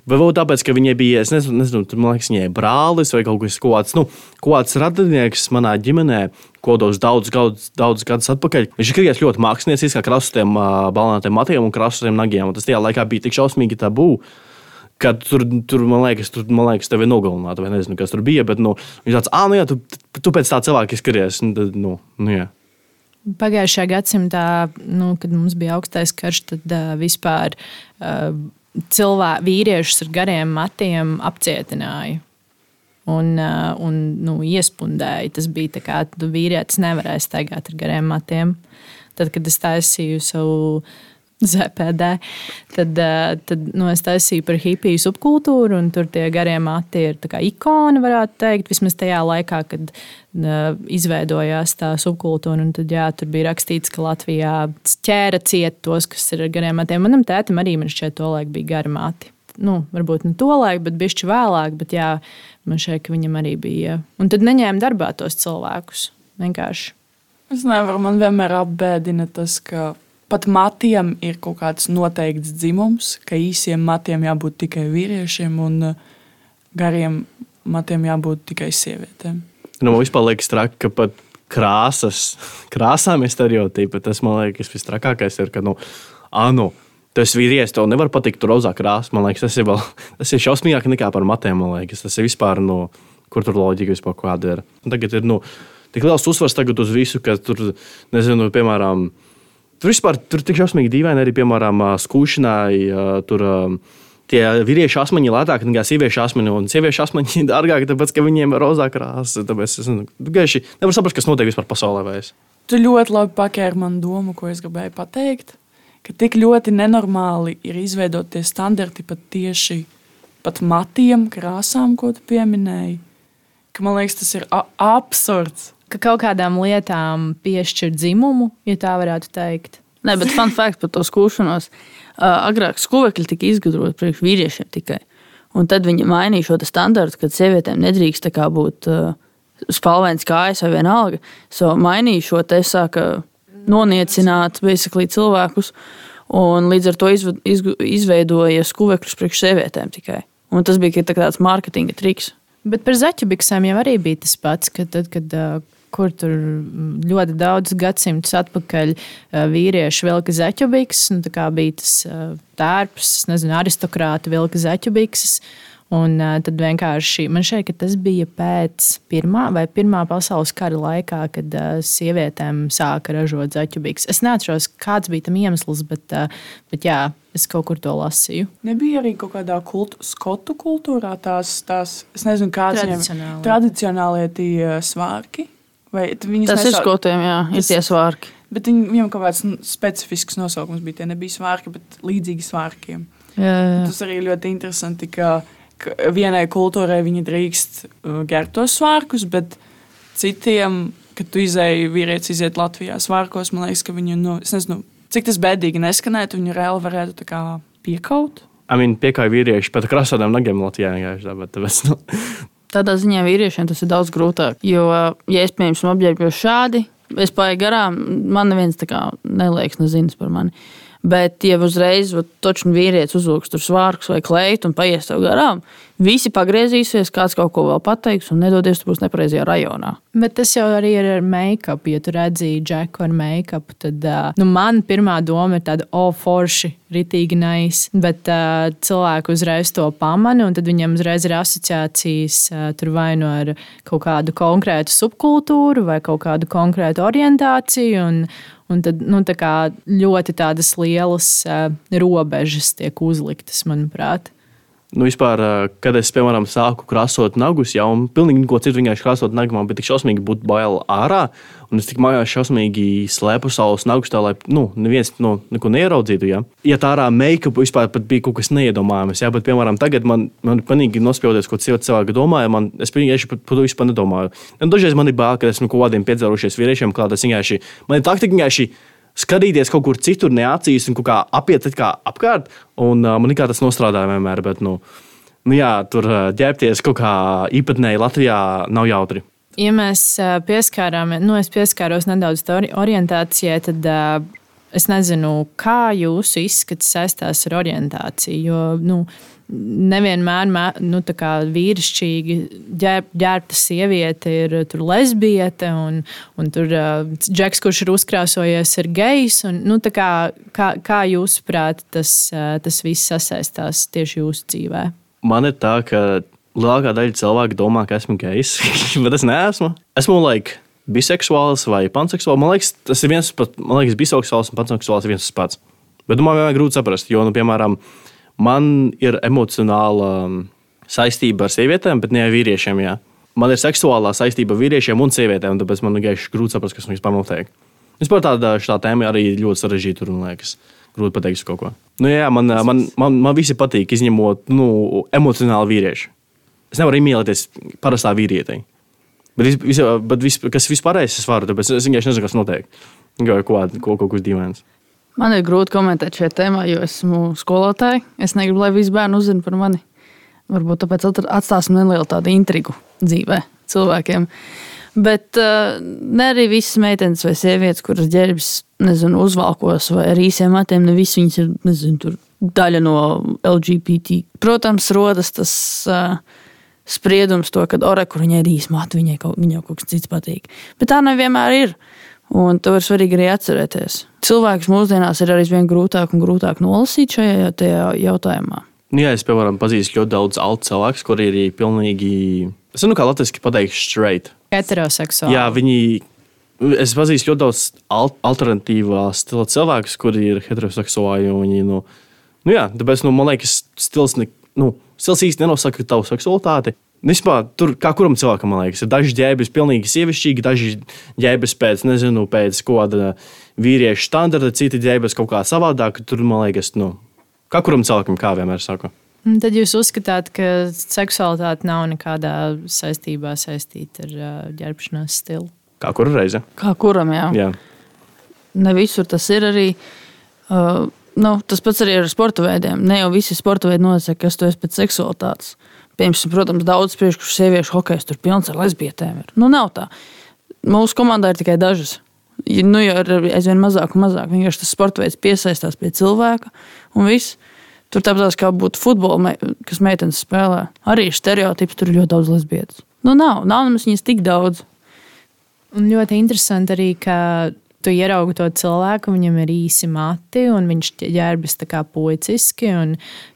Varbūt tāpēc, ka viņai bija, es nezinu, nezinu man liekas, viņai brālis vai kaut kas tāds, nu, kāds radinieks manā ģimenē, ko dos daudz, daudz, daudz gadus atpakaļ. Viņš ir krietni ļoti mākslinieks, kā krastotiem balnātiem matiem un krastotiem nagiem. Un tas tajā laikā bija tik šausmīgi tabū. Kad tur, tur, man liekas, tur, man liekas, tevi nogalināta, vai nezinu, kas tur bija. Bet, nu, viņš tāds, ah, nu, jā, tu, tu pēc tā cilvēka izskaties. Nu, nu, jā. Pagājušajā gadsimtā, nu, kad mums bija augstais karš, tad uh, vispār uh, cilvēki, vīriešus ar gariem matiem apcietināja. Un, un nu, iespundēja. Tas bija tā, ka vīrietis nevarēja staigāt ar gariem matiem. Tad, kad es taisīju savu ZPD. Tad, eh, tad nu, es taisīju par hipiju subkultūru, un tur tie garie mati ir ikona, varētu teikt, vismaz tajā laikā, kad uh, izveidojās tā subkultūra. Tad, jā, tur bija rakstīts, ka Latvijā ķēra ciet tos, kas ir ar gariem matiem. Manam tētim arī man šķiet, to laiku bija gari mati. Nu, varbūt ne to laiku, bet bišķi vēlāk, bet jā, man ka viņam arī bija. Un tad neņēma darbā tos cilvēkus. Vienkārši. Es nevaru, man vienmēr apbēdina tas, ka pat matiem ir kaut kāds noteikts dzimums, ka īsiem matiem jābūt tikai vīriešiem un uh, gariem matiem jābūt tikai sievietēm. Nu, man vispār liekas, traki, ka pat krāsas, *laughs* krāsām ir stereotipi. Tas man liekas, tas trakākais ir, ka, nu, anu, tas vīrietis tev nevar patikt rozā krāsa. Man liekas, tas ir, vēl, *laughs* tas ir šausmīgāk nekā par matiem. Liekas, tas ir vispār, nu, kur tur loģika vispār kāda ir. Tagad ir, nu, tik liels uzsvars tagad uz visu, ka tur, nezinu, piemēram, Tur vispār tur tik šausmīgi dīvaini arī, piemēram, skūšanai. Tur, Tie vīriešu asmeņi lētāk nekā sieviešu asmeņi, un sieviešu asmeņi *laughs* dārgāk, tāpēc, ka viņiem ir rozā krāsa. Tāpēc es gaiši nevaru saprast, kas notiek vispār pasaulē. Tu ļoti labi pakēri man domu, ko es gribēju pateikt. Ka tik ļoti nenormāli ir izveidot tie standarti pat tieši pat matiem, krāsām, ko tu pieminēji. Ka, man liekas, tas ir absurds ka kaut kādām lietām piešķir dzimumu, ja tā varētu teikt. Nē, bet fun fact par to skūšanos. Uh, agrāk skūvekļi tika izgudroti priekš vīriešiem tikai. Un tad viņi mainīja šo standartu, ka sievietēm nedrīkst būt uh, spalvains kājas vai vienalga. So, mainīja šo te sāka noniecināt cilvēkus. Un līdz ar to izveidoja skūvekļus priekš sievietēm tikai. Un tas bija tāds mārketinga triks. Bet par zaķu biksēm jau arī bija tas pats, ka tad, kad uh, kur tur ļoti daudz gadsimtus atpakaļ vīrieši vilka zeķubikses. Nu, tā bija tas tērps, nezinu, aristokrāti vilka zeķubikses. Un uh, tad vienkārši man šķiet, ka tas bija pēc pirmā vai pirmā pasaules kara laikā, kad uh, sievietēm sāka ražot zaķubīgus. Es neatceros, kāds bija tam iemesls, bet, uh, bet jā, es kaut kur to lasīju. Nebija arī kaut kādā kultu, skotu kultūrā tās, tās es nezinu, kādas tradicionālie, tradicionālie tie svārki. Vai tas nesau... ir skotiem, jā, tas... ir tie svārki. Bet viņ, viņam kaut kāds specifisks nosaukums bija. Tie nebija svārki, bet līdzīgi svārkiem. Jā, jā. Tas arī ļoti interesanti, ka, ka vienai kultūrai viņi drīkst uh, gert tos svārkus, bet citiem, kad tu izēji vīrietis iziet Latvijā svārkos, man liekas, ka viņi, nu, nezinu, cik tas bēdīgi neskanētu, viņi reāli varētu piekaut. Viņi piekāja vīrieši pat krasādām nagiem Latvijā. Bet, tāpēc, nu, Tādā ziņā vīriešiem tas ir daudz grūtāk. Jo, ja es, piemēram, apģērbjos šādi, es paiet garām, man neviens tā kā neliekas, nezina par mani. Bet, ja uzreiz točs vīrietis uzvilks tur svārkus vai kleitu un paies tev garām, visi pagriezīsies, kāds kaut ko vēl pateiks, un nedodies, tu būsi nepareizajā rajonā. Bet tas jau arī ir ar make-up. Ja tu redzēji džeku ar make-up, tad nu, man pirmā doma ir tāda, o, oh, forši, ritīgi nais. Bet uh, cilvēki uzreiz to pamana, un tad viņiem uzreiz ir asociācijas uh, tur vai nu ar kaut kādu konkrētu subkultūru vai kaut kādu konkrētu orientāciju. Un, Un tad nu, tā ļoti tādas lielas uh, robežas tiek uzliktas, manuprāt. Nu, vispār, kad es, piemēram, sāku krāsot nagus, jau pilnīgi neko citu vienkārši krāsot nagu, man bija tik šausmīgi būt bail ārā. Un es tik mājās šausmīgi slēpu savus nagus, tā lai nu, neviens no, neko neieraudzītu. Ja, ja tā ārā make-up vispār bija kaut kas neiedomājams, ja, bet, piemēram, tagad man, man panīgi nospļauties, ko cilvēki domāja, man, es pilnīgi par to vispār nedomāju. Un dažreiz man ir bail, ka esmu kaut kādiem piedzīvojušies vīriešiem, klāt, es vienkārši, man ir taktika vienkārši skatīties kaut kur citur, ne acīs, un kā apiet kā apkārt. Un, uh, man kā tas nostrādāja vienmēr, bet nu, nu jā, tur ģērbties kaut kā īpatnēji Latvijā nav jautri. Ja mēs pieskārāmies, nu, es pieskāros nedaudz orientācijai, tad uh, Es nezinu, kā jūsu izskats saistās ar orientāciju. Jo, nu, nevienmēr nu, vīrišķīgi ģērbta sieviete ir lesbiete, un, un tur uh, džeks, kurš ir uzkrāsojies, ir gejs. Un, nu, kā, kā, kā jūsuprāt, tas, uh, tas viss sasaistās tieši jūsu dzīvē? Man ir tā, ka lielākā daļa cilvēku domā, ka esmu gejs, *laughs* bet es neesmu. Esmu like, biseksuāls vai panseksuāls. Man liekas, tas ir viens pats, man liekas, biseksuāls un panseksuāls ir viens pats. Bet man vienmēr grūti saprast, jo, nu, piemēram, man ir emocionāla um, saistība ar sievietēm, bet ne ar vīriešiem. Jā. Man ir seksuālā saistība ar vīriešiem un sievietēm, tāpēc man ir grūti saprast, kas vispār notiek. Vispār tāda tā tēma arī ļoti sarežģīta un liekas. Grūti pateikt kaut ko. Nu, jā, man, man, man, man visi patīk, izņemot nu, emocionāli vīrieši. Es nevaru iemīlēties parastā vīrietī. Bet, vis, bet vis, kas vispārējais, es varu, tāpēc es vienkārši nezinu, kas notiek. Ko, ko, ko, kaut kas dīvains. Man ir grūti komentēt šajā tēmā, jo esmu skolotāja. Es negribu, lai visi bērni uzzina par mani. Varbūt tāpēc atstāsim nelielu tādu intrigu dzīvē cilvēkiem. Bet uh, ne arī visas meitenes vai sievietes, kuras ģērbjas, nezinu, uzvalkos vai ar īsiem matiem, ne visas viņas ir nezinu, daļa no LGBT. Protams, rodas tas. Uh, spriedums, to, ka ore, kur viņai ir īsumā, viņai viņai kaut kas cits patīk. Bet tā nevienmēr ir. Un to ir svarīgi arī atcerēties. Cilvēks mūsdienās ir arī vien grūtāk un grūtāk nolasīt šajā jautājumā. Nu, jā, es, piemēram, pazīstu ļoti daudz altu cilvēku, kuri ir pilnīgi, es nezinu, kā latviešu pateikt, straight. Heteroseksuāli. Jā, viņi, es pazīstu ļoti daudz alternatīvā stila cilvēkus, kuri ir heteroseksuāli. Viņi, nu, nu, jā, tāpēc, nu, man liekas, stils, ne, nu, stils īsti nenosaka tavu seksualitāti. Vispār, tur, kā kuram cilvēkam, man liekas, ir daži ģērbjas pilnīgi sievišķīgi, daži ģērbjas pēc, nezinu, pēc kāda vīriešu standarta, citi ģērbjas kaut kā savādāk. Tur, man liekas, nu, kā kuram cilvēkam, kā vienmēr saku. Tad jūs uzskatāt, ka seksualitāte nav nekādā saistībā saistīta ar ģērbšanās stilu? Kā kura reize? Kā kuram, jā. jā. Ne visur tas ir arī. Uh, nu, tas pats arī ar sporta veidiem. Ne jau visi sporta veidi nosaka, kas tu esi pēc seksualitātes. Piemēram, protams, daudz kurš sieviešu hokejs tur pilns ar lesbietēm. Ir. Nu, nav tā. Mūsu komandā ir tikai dažas. Nu, jau ir aizvien mazāk un mazāk. Vienkārši tas sporta veids piesaistās pie cilvēka un viss. Tur tāpat kā būtu futbola, kas meitenes spēlē. Arī ir stereotips, tur ir ļoti daudz lesbietes. Nu, nav, nav nemaz viņas tik daudz. Un ļoti interesanti arī, ka tu ieraugi to cilvēku, viņam ir īsi mati, un viņš ģērbjas tā kā puiciski.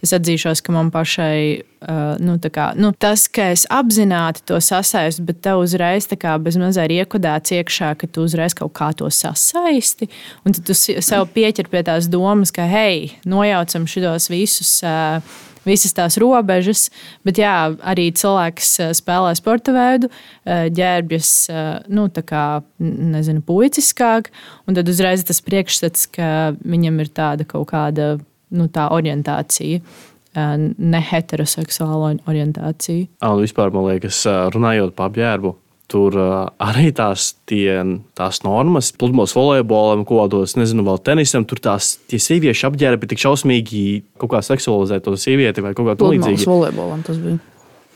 Es atzīšos, ka man pašai uh, nu, kā, nu, tas, ka es apzināti to sasaistu, bet tev uzreiz bezmazliet ir iekodēts iekšā, ka tu uzreiz kaut kā to sasaisti. Un tad tu sev pieķer pie tās domas, ka hei, nojaucam šitos visus. Uh, visas tās robežas. Bet jā, arī cilvēks eh, spēlē sporta veidu, eh, ģērbjas eh, nu, kā, nezinu, puiciskāk, un tad uzreiz tas priekšstats, ka viņam ir tāda kaut kāda nu, tā orientācija. Ne heteroseksuāla orientācija. Un vispār, man liekas, runājot par apģērbu, tur arī tās, tie, tās normas, pludmales volejbolam, ko dos, nezinu, vēl tenisam, tur tās sieviešu apģērbi tik šausmīgi kaut kā seksualizēt to sievieti vai kaut kā tamlīdzīga. Tas volejbolam tas bija.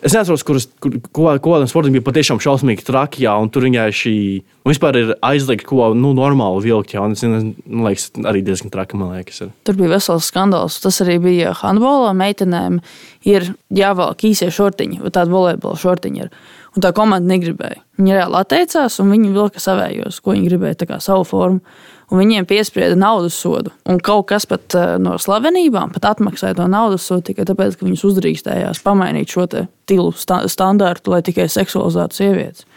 Es neatceros, kuras kur, ko kādam sportam bija patiešām šausmīgi traki, jā, un tur viņai šī vispār ir aizliegta, ko nu, normāli vilkt. Jā, un tas man liekas, arī diezgan traki. Liekas, ir. tur bija vesels skandāls. Tas arī bija handbolā. Meitenēm ir jāvelk īsie šortiņi, vai tāda volejbola šortiņa. Ir. Un tā komanda negribēja. Viņi reāli atteicās, un viņi vilka savējos, ko viņi gribēja, kā savu formu. Un viņiem piesprieda naudas sodu. Un kaut kas pat eh, no slavenībām pat atmaksāja to naudas sodu tikai tāpēc, ka viņas uzdrīkstējās pamainīt šo stilu sta standārtu, lai tikai seksualizētu sievietes.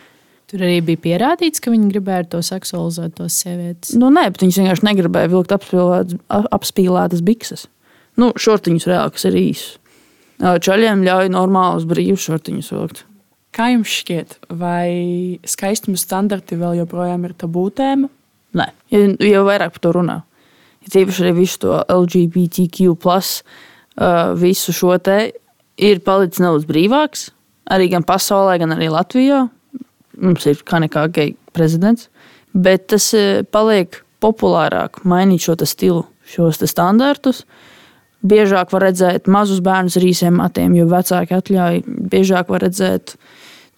Tur arī bija pierādīts, ka viņi gribēja to seksualizēt, tos sievietes. Nu, nē, bet viņas vienkārši negribēja vilkt apspīlētas bikses. Nu, šortiņus reāli, kas ir īsi. Čaļiem ļauj normālus brīvus šortiņus vilkt. Kā jums šķiet, vai skaistuma standarti vēl joprojām ir tabū tēma? Nē, jau vairāk par to runā. Ja tīpaši arī visu to LGBTQ, uh, visu šo te ir palicis nedaudz brīvāks. Arī gan pasaulē, gan arī Latvijā. Mums ir kā nekā geja prezidents. Bet tas uh, paliek populārāk mainīt šo stilu, šos standartus. Biežāk var redzēt mazus bērnus ar īsiem matiem, jo vecāki atļauj. Biežāk var redzēt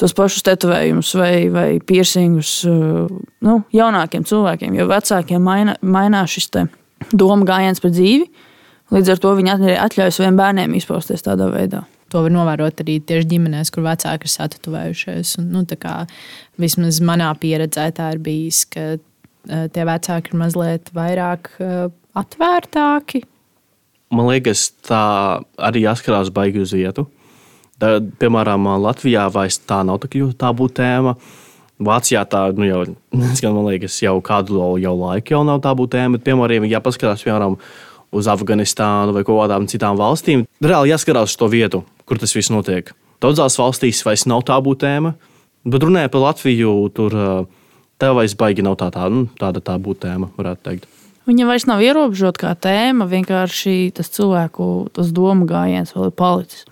tos pašus tetovējumus vai, vai piercingus nu, jaunākiem cilvēkiem, jo vecākiem maina, mainās šis doma gājiens par dzīvi. Līdz ar to viņi atļauj saviem bērniem izpausties tādā veidā. To var novērot arī tieši ģimenēs, kur vecāki ir satatuvējušies. Un, nu, kā, vismaz manā pieredzē tā ir bijis, ka tie vecāki ir mazliet vairāk atvērtāki. Man liekas, tā arī jāskarās baigi uz vietu. Tā, piemēram, Latvijā vairs tā nav tā tā būtu tēma. Vācijā tā nu, jau, *laughs* man liekas, jau kādu jau laiku jau nav tā būtu tēma. Bet, piemēram, ja paskatās piemēram, uz Afganistānu vai kādām citām valstīm, reāli jāskarās uz to vietu, kur tas viss notiek. Daudzās valstīs vairs nav tā būtu tēma, bet runājot par Latviju, tur tev vairs baigi nav tā, tā, nu, tāda tā būtu tēma, varētu teikt. Viņa vairs nav ierobežota kā tēma, vienkārši tas cilvēku tas domu gājiens vēl ir palicis.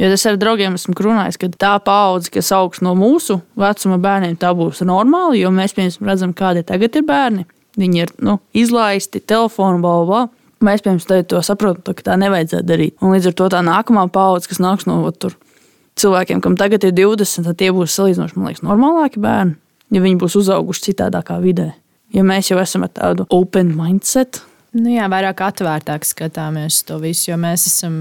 Jo es ar draugiem esmu runājis, ka tā paudze, kas augs no mūsu vecuma bērniem, tā būs normāla. Jo mēs piemēram redzam, kādi tagad ir bērni. Viņi ir nu, izlaisti, telefonu, bla. Mēs piemēram to saprotam, ka tā nevajadzētu darīt. Un līdz ar to tā nākamā paudze, kas nāks no tur, cilvēkiem, kam tagad ir 20, tad tie būs salīdzinoši, man liekas, normālāki bērni, ja viņi būs uzauguši citādākā vidē. Ja mēs jau esam ar tādu open mindset, Nu jā, vairāk atvērtāk skatāmies to visu, jo mēs esam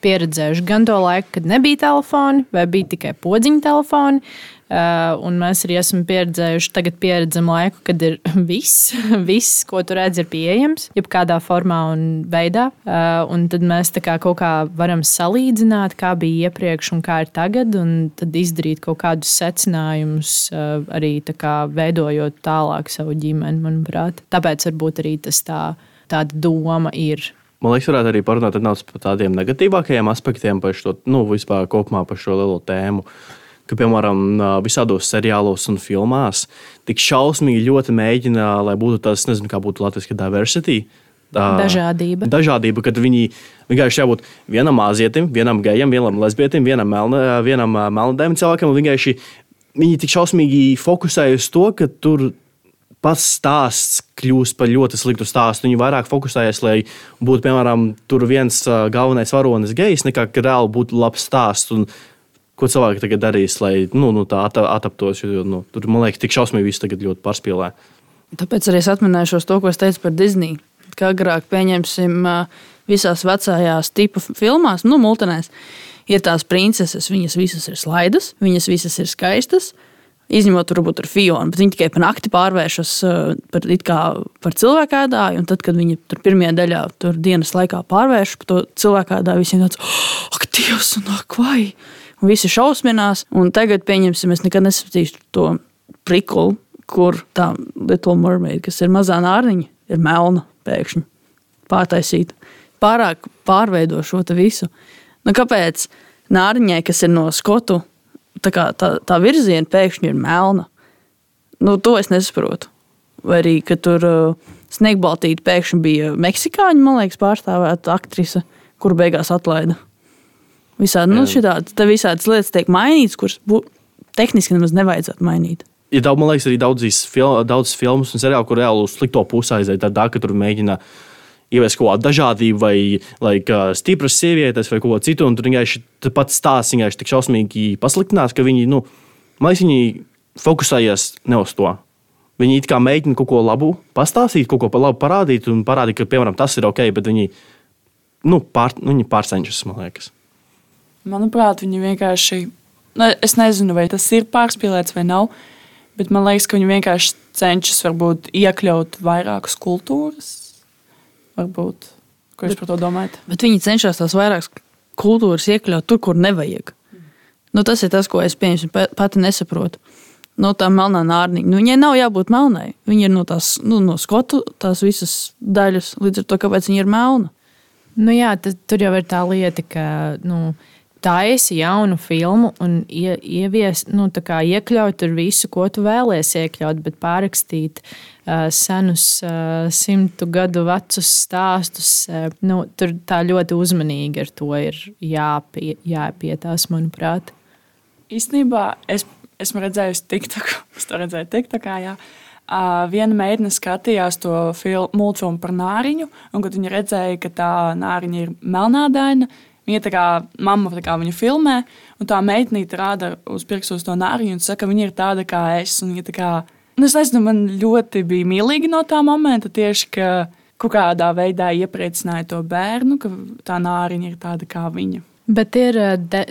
pieredzējuši gan to laiku, kad nebija telefoni, vai bija tikai podziņa telefoni. Uh, un mēs arī esam pieredzējuši, tagad pieredzam laiku, kad ir *laughs* viss, viss ko tu redz, ir pieejams, jebkādā formā un veidā. Uh, un tad mēs kā kaut kā varam salīdzināt, kā bija iepriekš un kā ir tagad, un tad izdarīt kaut kādus secinājumus, uh, arī kā, veidojot tālāk savu ģimeni, manuprāt. Tāpēc varbūt arī tas tā, tāda doma ir Man liekas, varētu arī parunāt par tādiem negatīvākajiem aspektiem par šo, nu, vispār kopumā par šo lielo tēmu. Ka, piemēram, visādos seriālos un filmās tik šausmīgi ļoti mēģina, lai būtu tas, nezinu, kā būtu latviešu diversity. Dažādība. Dažādība, kad viņi vienkārši jābūt vienam azietim, vienam gejam, vienam lesbietim, vienam, melna, vienam melnādēm cilvēkam. Vienkārši viņi tik šausmīgi fokusējas uz to, ka tur pats stāsts kļūst par ļoti sliktu stāstu. Viņi vairāk fokusējas, lai būtu, piemēram, viens galvenais varonis gejs, nekā reāli būtu labs stāsts. Un, ko cilvēki tagad darīs, lai nu, nu, tā ataptos? Jo, nu, tur, man liekas, tik šausmīgi viss tagad ļoti pārspīlē. Tāpēc arī es atminēšos to, ko es teicu par Disneju. Kā agrāk, pieņemsim, visās vecajās tipu filmās, nu, multinēs, ir tās princeses, viņas visas ir slaidas, viņas visas ir skaistas. Izņemot, varbūt ar Fionu, bet viņi tikai pa nakti pārvēršas par, par cilvēku ēdāju. Tad, kad viņi tur pirmajā daļā, tur dienas laikā pārvēršas par to cilvēku ēdāju, visiem tāds - ak, Dievs, un ak, vai! Un visi šausminās. Un tagad, pieņemsim, es nekad nesapratīšu to prikulu, kur tā Little Mermaid, kas ir mazā nārniņa, ir melna pēkšņi pārtaisīta. Pārāk pārveido šo visu. Nu, kāpēc nārniņai, kas ir no skotu tā, tā, tā virziena pēkšņi ir melna. Nu, to es nesaprotu. Vai arī, ka tur uh, Sniegbaltīte pēkšņi bija meksikāņu, man liekas, pārstāvēta aktrise, kuru beigās atlaida. Visādi, nu, šitādi, visādas lietas tiek mainītas, kuras tehniski nemaz nevajadzētu mainīt. Ir daudz, man liekas, arī daudzas fil daudz filmas un seriālu, kur reāli uz slikto pusi aiziet. Tādā, ka tur mēģina uh, ievies kaut kādu dažādību, vai like, stipras sievietes, vai ko citu. Un tur vienkārši pats stāsts vienkārši tik šausmīgi pasliktinās, ka viņi, nu, man liekas, viņi fokusējas ne uz to. Viņi it kā mēģina kaut ko labu pastāstīt, kaut ko par labu parādīt, un parādīt, ka, piemēram, tas ir ok, bet viņi, nu, pār, nu, viņi pārcenšas, man liekas. Manuprāt, viņi vienkārši, nu, es nezinu, vai tas ir pārspīlēts vai nav, bet man liekas, ka viņi vienkārši cenšas varbūt iekļaut vairākas kultūras Varbūt. Ko jūs par to domājat? Bet viņi cenšas tās vairākas kultūras iekļaut tur, kur nevajag. Nu, tas ir tas, ko es pati nesaprotu. No tā melnā nārniņa. Nu, viņai nav jābūt melnai. Viņa ir no tās nu, no skotu tās visas daļas. Līdz ar to, kāpēc viņa ir melna. Nu, jā, tas, tur jau ir tā lieta, ka. Nu, taisi jaunu filmu un ie, ievies, nu, iekļaut tur visu, ko tu vēlēsies iekļaut, bet pārrakstīt uh, senus, uh, simtu gadu vecus stāstus. Uh, nu, tur tā ļoti uzmanīgi ar to ir jāpie, jāpietās, manuprāt. Īstenībā es esmu redzējusi TikTok, *laughs* es to redzēju TikTokā. Jā. Uh, viena meitene skatījās to multfilmu par nāriņu, un kad viņa redzēja, ka tā nāriņa ir melnādaina, Viņa tā kā mamma tā kā viņu filmē, un tā meitnīte rāda uz pirkstu to nāriņu un saka, ka viņa ir tāda kā es. Un viņa tā kā, nu, es nezinu, man ļoti bija mīlīgi no tā momenta tieši, ka kaut kādā veidā iepriecināja to bērnu, ka tā nāriņa ir tāda kā viņa. Bet ir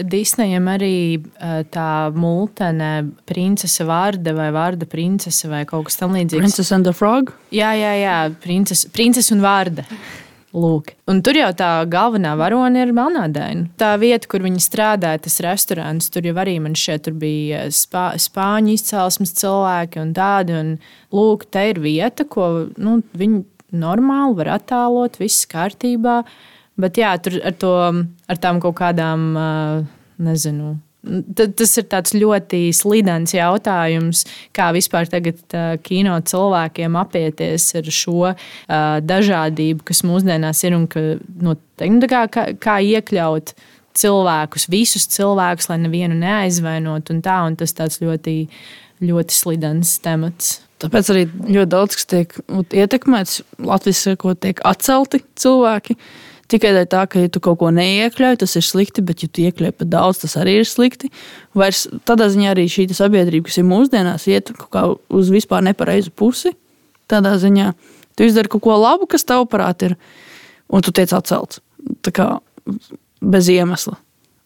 Disneyam arī tā multene, princese vārda vai vārda princese vai kaut kas tamlīdzīgs. Princess and the Frog? Jā, jā, jā, princese, princese un vārda. Lūk. Un tur jau tā galvenā varone ir Melnādaina. Tā vieta, kur viņi strādāja, tas restorāns, tur jau arī man šeit bija spā, spāņu izcelsmes cilvēki un tādi. Un, lūk, te ir vieta, ko nu, viņi normāli var attēlot, viss kārtībā. Bet jā, tur ar, to, ar tām kaut kādām, nezinu, Tas ir ļoti slidens jautājums, kā vispār tagad kino cilvēkiem apieties ar šo dažādību, kas mūsdienās ir un ka, nu, nu kā, kā, iekļaut cilvēkus, visus cilvēkus, lai nevienu neaizvainot. Un tā, un tas tāds ļoti, ļoti slidens temats. Tāpēc arī ļoti daudz kas tiek ietekmēts. Latvijas sakot, tiek atcelti cilvēki. Uh, Tikai tā, ka, ja tu kaut ko neiekļauj, tas ir slikti, bet, ja tu iekļauj par daudz, tas arī ir slikti. Vairs tādā ziņā arī šī sabiedrība, kas ir mūsdienās, iet uz vispār nepareizu pusi. Tādā ziņā tu izdari kaut ko labu, kas tavuprāt ir, un tu tiec atcelts. Tā kā bez iemesla.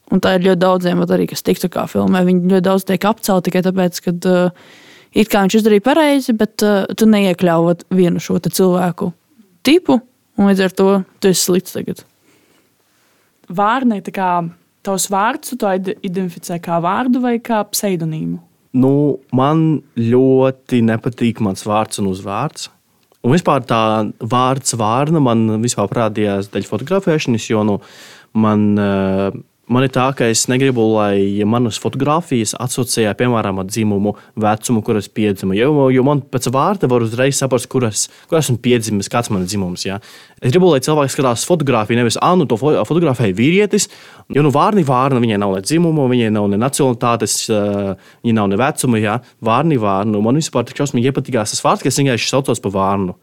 Un tā ir ļoti daudziem, arī, kas tiktu kā filmē. Viņi ļoti daudz tiek apcelti tikai tāpēc, ka uh, it kā viņš izdarīja pareizi, bet uh, tu neiekļāvot vienu šo cilvēku tipu, Un līdz ar to tu esi slikts tagad. Vārnē, tā kā tavs vārds, tu to identificē kā vārdu vai kā pseidonīmu? Nu, man ļoti nepatīk mans vārds un uzvārds. Un vispār tā vārds vārna man vispār parādījās dēļ fotografēšanas, jo nu, man uh, Man ir tā, ka es negribu, lai manas fotogrāfijas asociē piemēram ar dzimumu, vecumu, kur es piedzimu. Jo, jo man pēc vārda var uzreiz saprast, kur, es, kur esmu piedzimis, kāds ir dzimums. Ja? Es gribu, lai cilvēks skatās fotografiju, nevis Anu to fotografēju vīrietis. Jo nu, vārni vārna, viņai nav ne dzimumu, viņai nav ne nacionalitātes, viņa nav ne vecuma. Ja? Vārni vārnu. Man vispār tik šausmīgi iepatikās tas vārds, ka es vienkārši saucos par vārnu.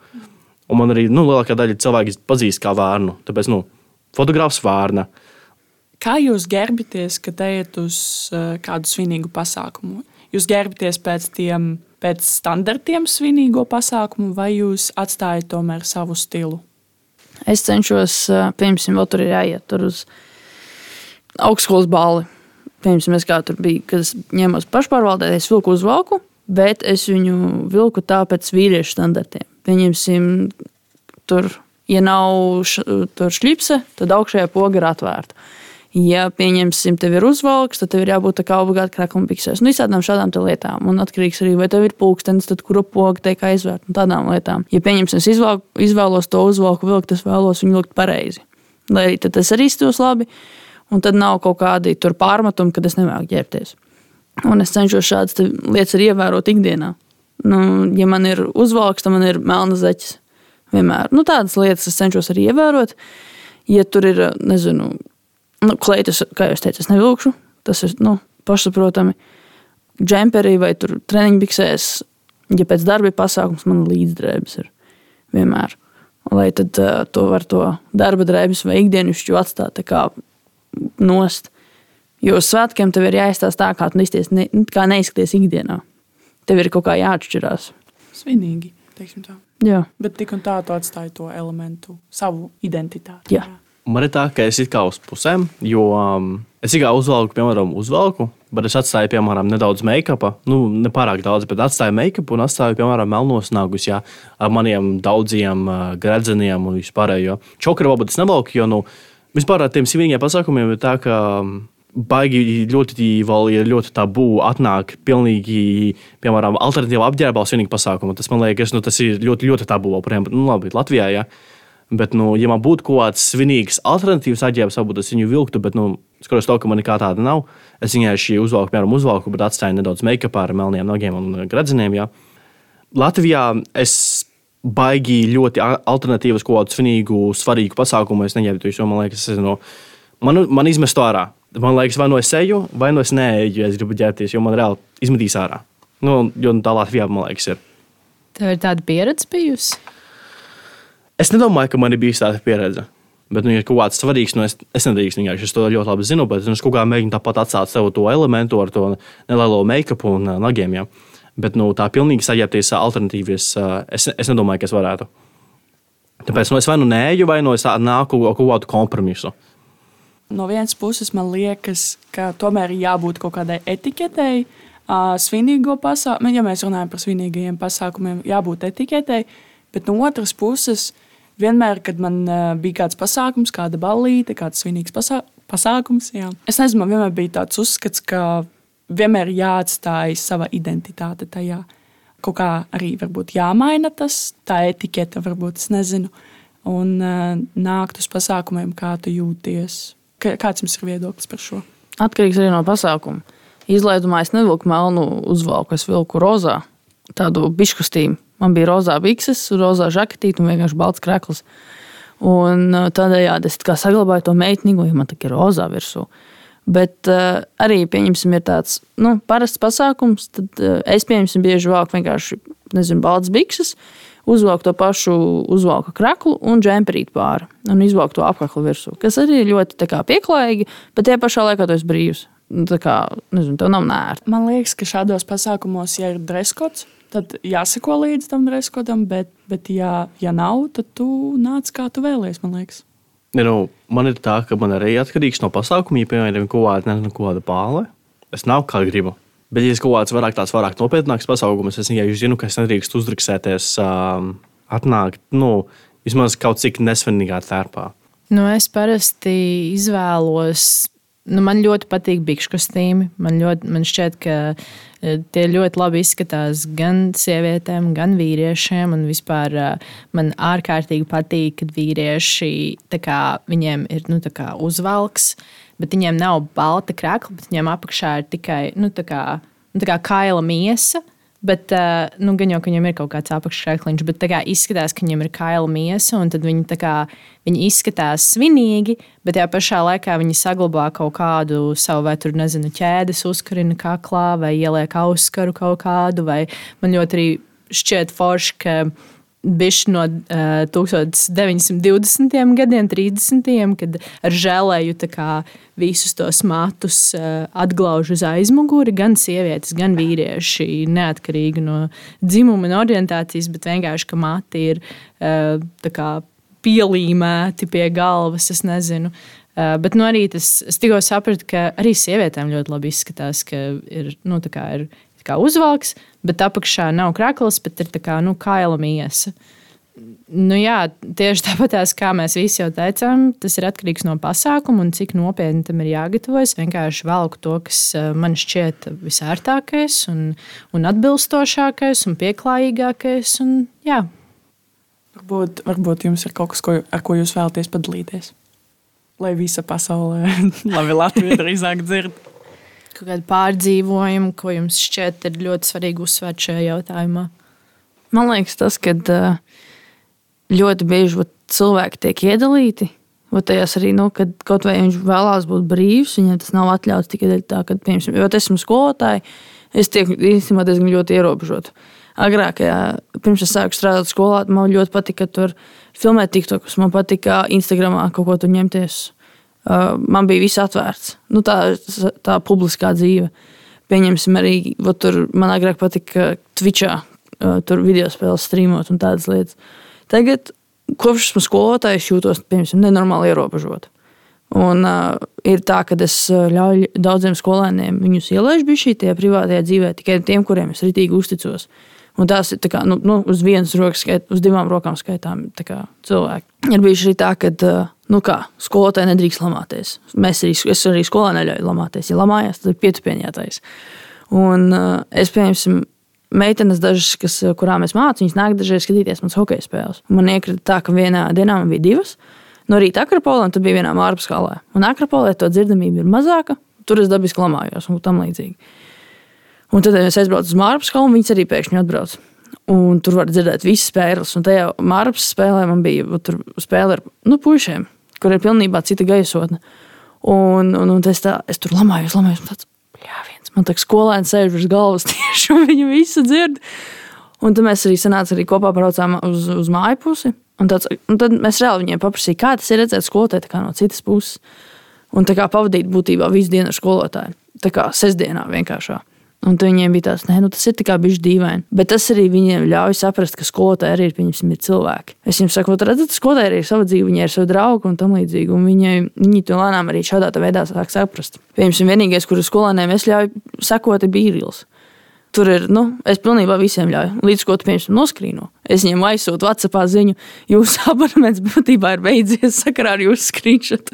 Un man arī nu, lielākā daļa cilvēku pazīst kā vārnu. Tāpēc nu, fotogrāfs vārna. Kā jūs gerbaties, kad ejat uz uh, kādu svinīgu pasākumu? Jūs gerbaties pēc tiem pēc standartiem svinīgo pasākumu, vai jūs atstājat tomēr savu stilu? Es cenšos, uh, piemēram, vēl tur ir jāiet tur uz augstskolas balli. Piemēram, es kā tur biju, kad es ņēmos pašpārvaldē, es vilku uz valku, bet es viņu vilku tā pēc vīriešu standartiem. Pieņemsim, tur, ja nav š, tur šļipse, tad augšējā poga ir atvērta. Ja, pieņemsim, tev ir uzvalks, tad tev ir jābūt kā obligāti krākluma piksēs. Nu, visādām šādām lietām. Un atkarīgs arī, vai tev ir pulkstenis, tad kuru pogu tiek aizvērt un tādām lietām. Ja, pieņemsim, es izvēl, izvēlos to uzvalku vilkt, es vēlos viņu vilkt pareizi. Lai arī tas arī izstos labi, un tad nav kaut kādi pārmetumi, kad es nemāku ģērbties. Un es cenšos šādas lietas arī ievērot ikdienā. Nu, ja man ir uzvalks, tad man ir melna zeķis. Vienmēr. Nu, tādas lietas es cenšos arī ievērot. Ja tur ir, nezinu, nu, kleitas, kā jau teicu, es nevilkšu. Tas ir nu, pašsaprotami. Džemperī vai treniņbiksēs, ja pēc darba ir pasākums, man līdzdrēbes ir vienmēr. Lai tad uh, to var to darba drēbes vai ikdienišķu atstāt kā nost. Jo uz svētkiem tev ir jāizstāsta tā, kā tu izties, ne, kā neizskaties ikdienā. Tev ir kaut kā jāatšķirās. Svinīgi, teiksim tā. Jā. Bet tik un tā tu atstāji to elementu, savu identitāti. Jā. jā. Man ir tā, ka es kā uz pusēm, jo um, es kā uzvelku, piemēram, uzvelku, bet es atstāju, piemēram, nedaudz make-upa. Nu, ne pārāk daudz, bet atstāju make-upu un atstāju, piemēram, melnos nagus, jā, ar maniem daudziem uh, gredzeniem un vispārējo. Čokru varbūt es nevelku, jo, nu, vispār ar tiem svinīgiem pasākumiem ir tā, ka. Um, baigi ļoti, vēl ir ļoti tabū atnāk pilnīgi, piemēram, alternatīva apģērbā uz vienīgu pasākumu. Tas man liekas, nu, tas ir ļoti, ļoti tabū. Piemēram, nu, labi, Latvijā. Ja. Bet, nu, ja man būtu kaut kāds svinīgs alternatīvs aģērbs, varbūt es viņu vilktu, bet, nu, skatoties to, ka man nekā tāda nav, es viņai šī uzvalku, piemēram, uzvalku, bet atstāju nedaudz make-up ar melniem nogiem un gradzeniem. Jā. Latvijā es baigi ļoti alternatīvas kaut kādu svinīgu, svarīgu pasākumu. Es neņēmu to, man liekas, es, nu, man, man izmestu ārā. Man liekas, vai nu es eju, vai nu es neeju, ja es gribu ģērbties, jo man reāli izmetīs ārā. Nu, jo tā Latvijā, man liekas, ir. Tev ir tāda pieredze bijusi? Es nedomāju, ka man ir bijusi tāda pieredze. Bet, nu, ja kaut kāds svarīgs, nu, es, es nedrīkstu vienkārši, es to ļoti labi zinu, bet nu, es kaut kā mēģinu tāpat atstāt sev to elementu ar to nelielo make-up un uh, nagiem. Ja. Bet nu, tā pilnīgi saģērbties alternatīvas, uh, es, es nedomāju, ka es varētu. Tāpēc nu, es vai nu nēju, vai nu es nāku kaut kādu kompromisu. No vienas puses, man liekas, ka tomēr ir jābūt kaut kādai etiketei, uh, svinīgo pasākumu, ja mēs runājam par svinīgajiem pasākumiem, jābūt etiketei, bet no otras puses, vienmēr, kad man uh, bija kāds pasākums, kāda ballīte, kāds svinīgs pasā pasākums, jā. es nezinu, man vienmēr bija tāds uzskats, ka vienmēr jāatstāj sava identitāte tajā. Kaut kā arī varbūt jāmaina tas, tā etikete, varbūt es nezinu, un uh, nākt uz pasākumiem, kā tu jūties. Kāds jums ir viedoklis par šo? Atkarīgs arī no pasākuma. Izlaidumā es nevilku melnu uzvalku, es vilku rozā, tādu biškustīmu. Man bija rozā bikses, rozā žaketīte un vienkārši balts krekls. Un tādējādi es tā saglabāju to meitnīgo, ja man tā ir rozā virsū. Bet uh, arī, pieņemsim, ir tāds nu, parasts pasākums, tad uh, es, pieņemsim, bieži vāku vienkārši, nezinu, balts bikses, uzvelku to pašu uzvalku kreklu un džemperīt pāri un izvelku to apaklu virsū. Kas arī ir ļoti kā, pieklājīgi, bet tajā pašā laikā esi brīvs. Nu, tā kā, nezinu, tev nav nērti. Man liekas, ka šādos pasākumos, ja ir dreskots, tad jāseko līdz tam dreskotam, bet, bet ja, ja nav, tad tu nāc kā tu vēlies, man liekas. Ja, nu, man ir tā, ka man arī atkarīgs no pasākuma, ja piemēram kaut kāda, nezinu, kāda pāle. Es nav kā gribu. Bet, ja ir kaut kāds vairāk, tāds vairāk nopietnāks pasākums, es vienkārši zinu, ka es nedrīkstu uzdrukstēties, um, atnākt nu, vismaz kaut cik nesvinīgā tērpā. Nu, es parasti izvēlos Nu, man ļoti patīk bikšu kostīmi. Man, ļoti, man šķiet, ka e, tie ļoti labi izskatās gan sievietēm, gan vīriešiem. Un vispār e, man ārkārtīgi patīk, kad vīrieši kā, viņiem ir nu, uzvalks, bet viņiem nav balta krākla, bet viņiem apakšā ir tikai nu, kā, nu, kā kaila miesa. Bet, uh, nu, gan jau, ka viņam ir kaut kāds apakšsēkliņš, bet kā, izskatās, ka viņam ir kaila miesa, un tad viņi, kā, viņi izskatās svinīgi, bet tajā pašā laikā viņi saglabā kaut kādu savu, vai tur, nezinu, ķēdes uzkarina kaklā, vai ieliek auskaru kaut kādu, vai man ļoti arī šķiet forši, ka bišķi no uh, 1920. gadiem, 30. kad ar žēlēju visus tos matus uh, atglauž uz aizmuguri, gan sievietes, gan vīrieši, neatkarīgi no dzimuma un orientācijas, bet vienkārši, ka mati ir uh, kā, pielīmēti pie galvas, es nezinu. Uh, bet nu, arī tas, es tikko sapratu, ka arī sievietēm ļoti labi izskatās, ka ir, nu, ir kā uzvalks, bet apakšā nav krakls, bet ir kā nu, kaila miesa. Nu, jā, tieši tāpat kā mēs visi jau teicām, tas ir atkarīgs no pasākuma un cik nopietni tam ir jāgatavojas. Vienkārši velku to, kas eh, man šķiet visērtākais, un, un atbilstošākais un pieklājīgākais. Un, jā. varbūt, varbūt jums ir kaut kas, ko, ar ko jūs vēlaties padalīties. Lai visa pasaule, labi, *laughs* Latvija drīzāk dzird kaut kādi pārdzīvojumi, ko jums šķiet ir ļoti svarīgi uzsvērt šajā jautājumā? Man liekas, tas, ka ļoti bieži vat, cilvēki tiek iedalīti. Tajās arī, nu, kad kaut vai viņš vēlās būt brīvs, viņam tas nav atļauts tikai tā, ka, piemēram, jo es esmu skolotāji, es tiek īstenībā diezgan ļoti ierobežota. Agrāk, jā, pirms es sāku strādāt skolā, man ļoti patika tur filmēt TikTokus. Man patika Instagramā kaut ko tur ņemties man bija viss atvērts. Nu, tā, tā publiskā dzīve. Pieņemsim, arī tur man agrāk patika Twitchā, uh, tur video spēles streamot un tādas lietas. Tagad, kopš esmu skolotājs, jūtos piemēram, nenormāli ierobežot. Un, uh, ir tā, ka es ļauju daudziem skolēniem viņus ielaižu šī privātajā dzīvē, tikai tiem, kuriem es ritīgi uzticos. Uh, Un tās ir kā, nu, nu, uz vienas rokas, skait, uz divām rokām skaitām cilvēki. Ir bijuši arī tā, ka nu, kā, skolotāji nedrīkst lamāties. Mēs arī, es arī skolā neļauju lamāties. Ja lamājās, tad ir pietupienītais. Un es, piemēram, meitenes, dažas, kas, kurām es mācu, viņas nāk dažreiz skatīties manas hokeja spēles. Man iekrita tā, ka vienā dienā man bija divas. No rīta Akropolē, un tad bija vienā ārpus skalē. Un Akropolē to dzirdamība ir mazāka, tur es dabiski lamājos un tam līdzīgi. Un tad es aizbraucu uz Mārpas kalnu, viņas arī pēkšņi atbrauc. Un tur var dzirdēt visas spēles. Un tajā Mārpas spēlē man bija spēle ar nu, puišiem, kur ir pilnībā cita gaisotne. Un, un, un es, tā, es tur lamājos, lamājos. Tāds, jā, viens man tā skolēns sēž virs galvas *laughs* tieši, un viņi visu dzird. Un tad mēs arī sanācām, arī kopā braucām uz, uz māju pusi. Un, tāds, un tad mēs reāli viņiem paprasījām, kā tas ir redzēt skolotāju no citas puses. Un tā kā pavadīt būtībā visu dienu ar skolotāju. Tā kā sestdienā vienkāršā. Un viņiem bija tāds, ka nu, tas ir bijis dīvaini. Bet tas arī viņiem ļauj saprast, ka skolotāji arī ir, ir cilvēki. Es viņiem saku, redzat, skolotāji arī ir sava dzīve, viņi ir savi draugi un tam līdzīgi. Un viņi, viņi to lēnām arī šādā veidā sāk saprast. Piemēram, vienīgais, kuru skolēniem es ļauju sekot, ir bīrils. Tur ir, nu, es pilnībā visiem ļauju. Līdz ko tu piemēram noskrīno. Es viņiem aizsūtu WhatsApp ziņu, jūsu *laughs* abonements būtībā ir beidzies sakarā ar jūsu screenshot.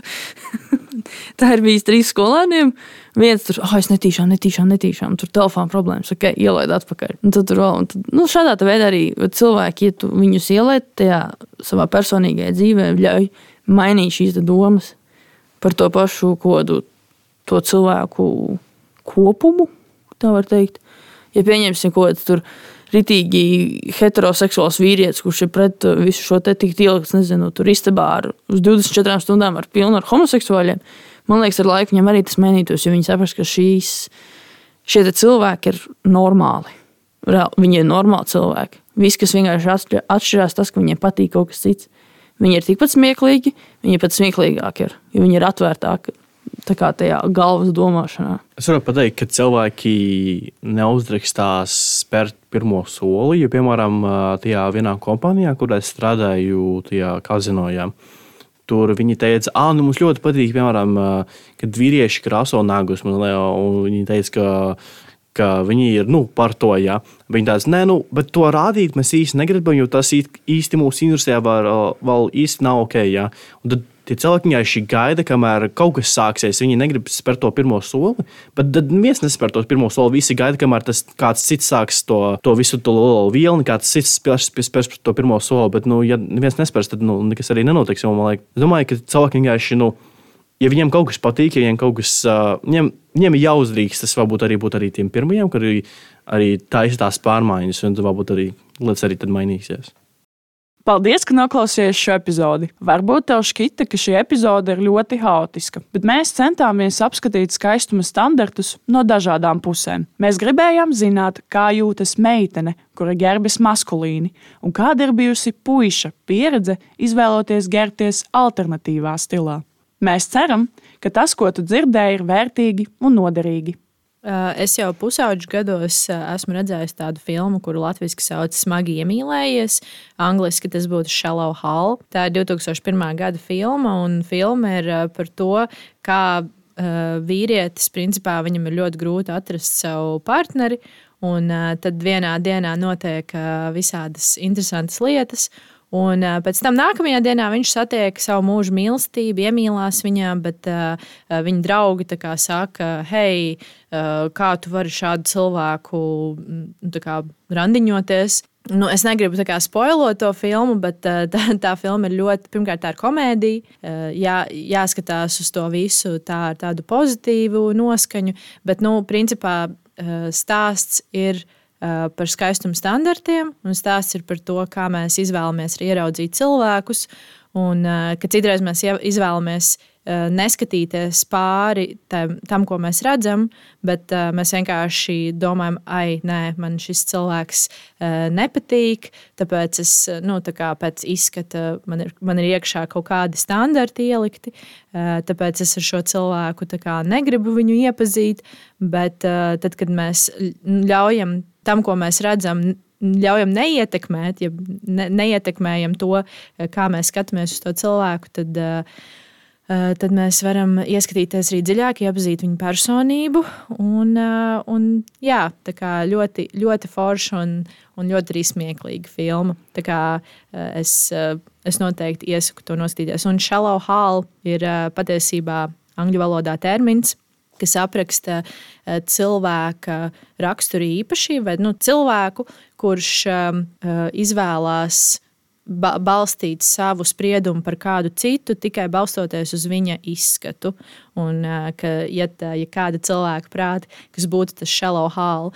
*laughs* Tā ir bijis trīs skolēniem. Viens tur, ah, oh, es netīšām, netīšām, netīšām, tur telefona problēmas, ok, ielaid atpakaļ. Un tad tur vēl, un tad, nu, šādā veidā arī cilvēki, ja tu viņus ielaid tajā savā personīgajā dzīvē, ļauj mainīt šīs domas par to pašu kodu, to cilvēku kopumu, tā var teikt ja pieņemsim kaut kādu tur ritīgi heteroseksuāls vīrietis, kurš ir pret visu šo te tikt ielikts, nezinu, tur istabā ar, uz 24 stundām ar pilnu ar homoseksuāļiem, man liekas, ar laiku viņam arī tas mainītos, jo viņi saprast, ka šīs, šie cilvēki ir normāli. Reāli, viņi ir normāli cilvēki. Viss, kas vienkārši atšķirās, tas, ka viņiem patīk kaut kas cits. Viņi ir tikpat smieklīgi, viņi ir pat smieklīgāki, ir, jo viņi ir atvērtāki tā kā tajā galvas domāšanā. Es varu pateikt, ka cilvēki neuzdrīkstās spērt pirmo soli. Jo, piemēram, tajā vienā kompānijā, kurā es strādāju, tajā kazinojā, tur viņi teica, ah, nu mums ļoti patīk, piemēram, kad vīrieši krāso nagus. Viņi teica, ka ka viņi ir nu, par to. Ja. Viņi tāds, nē, nu, bet to rādīt mēs īsti negribam, jo tas īsti mūsu industrijā var, vēl īsti nav ok. Ja. Un tad Tie cilvēki gaida, kamēr kaut kas sāksies. Viņi negrib spērt to pirmo soli, bet tad neviens nespēr to pirmo soli. Visi gaida, kamēr tas kāds cits sāks to, to visu to vilni, kāds cits spērs to pirmo soli. Bet, nu, ja neviens nespērs, tad nu, nekas arī nenotiks. Liek, es domāju, ka cilvēki vienkārši. Nu, Ja viņiem kaut kas patīk, ja viņiem kaut kas uh, viņiem, viņiem ir jāuzdrīkst, tas varbūt arī būtu arī tiem pirmajiem, kad arī, arī taisa tās pārmaiņas, un varbūt arī lietas arī tad mainīsies. Paldies, ka noklausījāties šo epizodi. Varbūt tev šķita, ka šī epizode ir ļoti haotiska, bet mēs centāmies apskatīt skaistuma standartus no dažādām pusēm. Mēs gribējām zināt, kā jūtas meitene, kura gerbjas maskulīni, un kāda ir bijusi puika pieredze izvēloties gerbties alternatīvā stilā. Mēs ceram, ka tas, ko tu dzirdēji, ir vērtīgi un noderīgi. Eh, es jau pusauģu gados eh, esmu redzējis tādu filmu, kuru latviešu sauc Smagi iemīlējies. Angliski tas būtu Shallow Hall. Tā ir 2001. gada filma, un filma ir eh, par to, kā vīrietis, principā, viņam ir ļoti grūti atrast savu partneri. Un tad vienā dienā notiek visādas interesantas lietas. Un uh, pēc tam nākamajā dienā viņš satiek savu mūža mīlestību, iemīlās viņā, bet uh, viņa draugi saka, hei, uh, kā tu vari šādu cilvēku kā, randiņoties. Nu, es negribu tā kā spoilot to filmu, bet uh, tā, tā filma ir ļoti, pirmkārt, tā ir komēdija. Uh, jā, jāskatās uz to visu tā ar tādu pozitīvu noskaņu, bet, nu, principā, uh, stāsts ir Eh, par skaistuma standartiem, un stāsts ir par to, kā mēs izvēlamies ieraudzīt cilvēkus. Un, eh, ka citreiz mēs izvēlamies eh, neskatīties pāri tam, tam, ko mēs redzam, bet mēs vienkārši domājam, ah, nē, man šis cilvēks nepatīk, tāpēc es nu, tā kā pēc izskata man ir, man ir iekšā kaut kādi standarti ielikti, tāpēc es ar šo cilvēku negribu viņu iepazīt. Bet tad, kad mēs ļaujam tam, ko mēs redzam, ļaujam neietekmēt, ja ne, neietekmējam to, eh, kā mēs skatāmies uz to cilvēku, tad, eh, eh, tad mēs varam ieskatīties arī dziļāk, iepazīt viņu personību. Un, un, jā, tā kā ļoti, ļoti forša un, un ļoti arī smieklīga filma. Tā kā es, es noteikti iesaku to noskatīties. Un Shallow Hall ir patiesībā angļu valodā termins kas apraksta eh, cilvēka rakstura īpašību, vai nu, cilvēku, kurš um, eh, izvēlās ba balstīt savu spriedumu par kādu citu tikai balstoties uz viņa izskatu. Un, eh, ka, ja, tā, ja kāda cilvēka prāta, kas būtu tas shallow hall,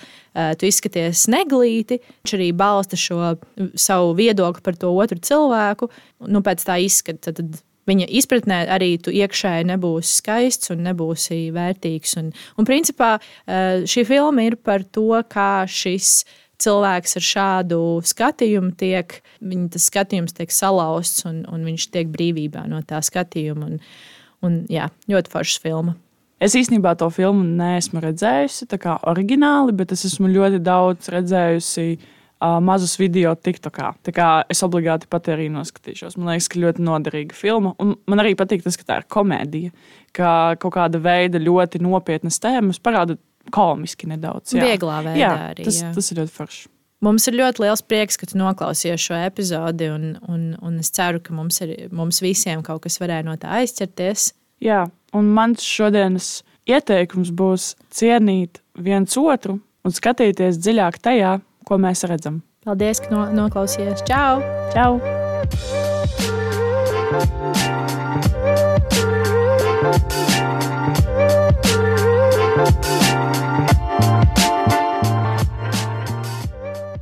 tu izskaties neglīti, viņš arī balsta šo savu viedokli par to otru cilvēku nu, pēc tā izskata. Tad viņa izpratnē arī tu iekšēji nebūsi skaists un nebūsi vērtīgs. Un, un principā eh, šī filma ir par to, kā šis cilvēks ar šādu skatījumu tiek, viņa skatījums tiek salauzts un, un viņš tiek brīvībā no tā skatījuma. Un, un, jā, ļoti foršs filma. Es īstenībā to filmu neesmu redzējusi tā kā oriģināli, bet es esmu ļoti daudz redzējusi uh, mazus video TikTokā. Tā kā es obligāti pat arī noskatīšos. Man liekas, ka ļoti noderīga filma. Un man arī patīk tas, ka tā ir komēdija, ka kaut kāda veida ļoti nopietnas tēmas parāda komiski nedaudz. Jā. Vieglā veidā jā, arī. Tas, jā. tas ir ļoti forši. Mums ir ļoti liels prieks, ka tu noklausījies šo epizodi, un, un, un es ceru, ka mums, ir, mums visiem kaut kas varēja no tā aizķerties. Jā, un mans šodienas ieteikums būs cienīt viens otru un skatīties dziļāk tajā, ko mēs redzam. Paldies, ka no, noklausījāties! Čau! Čau!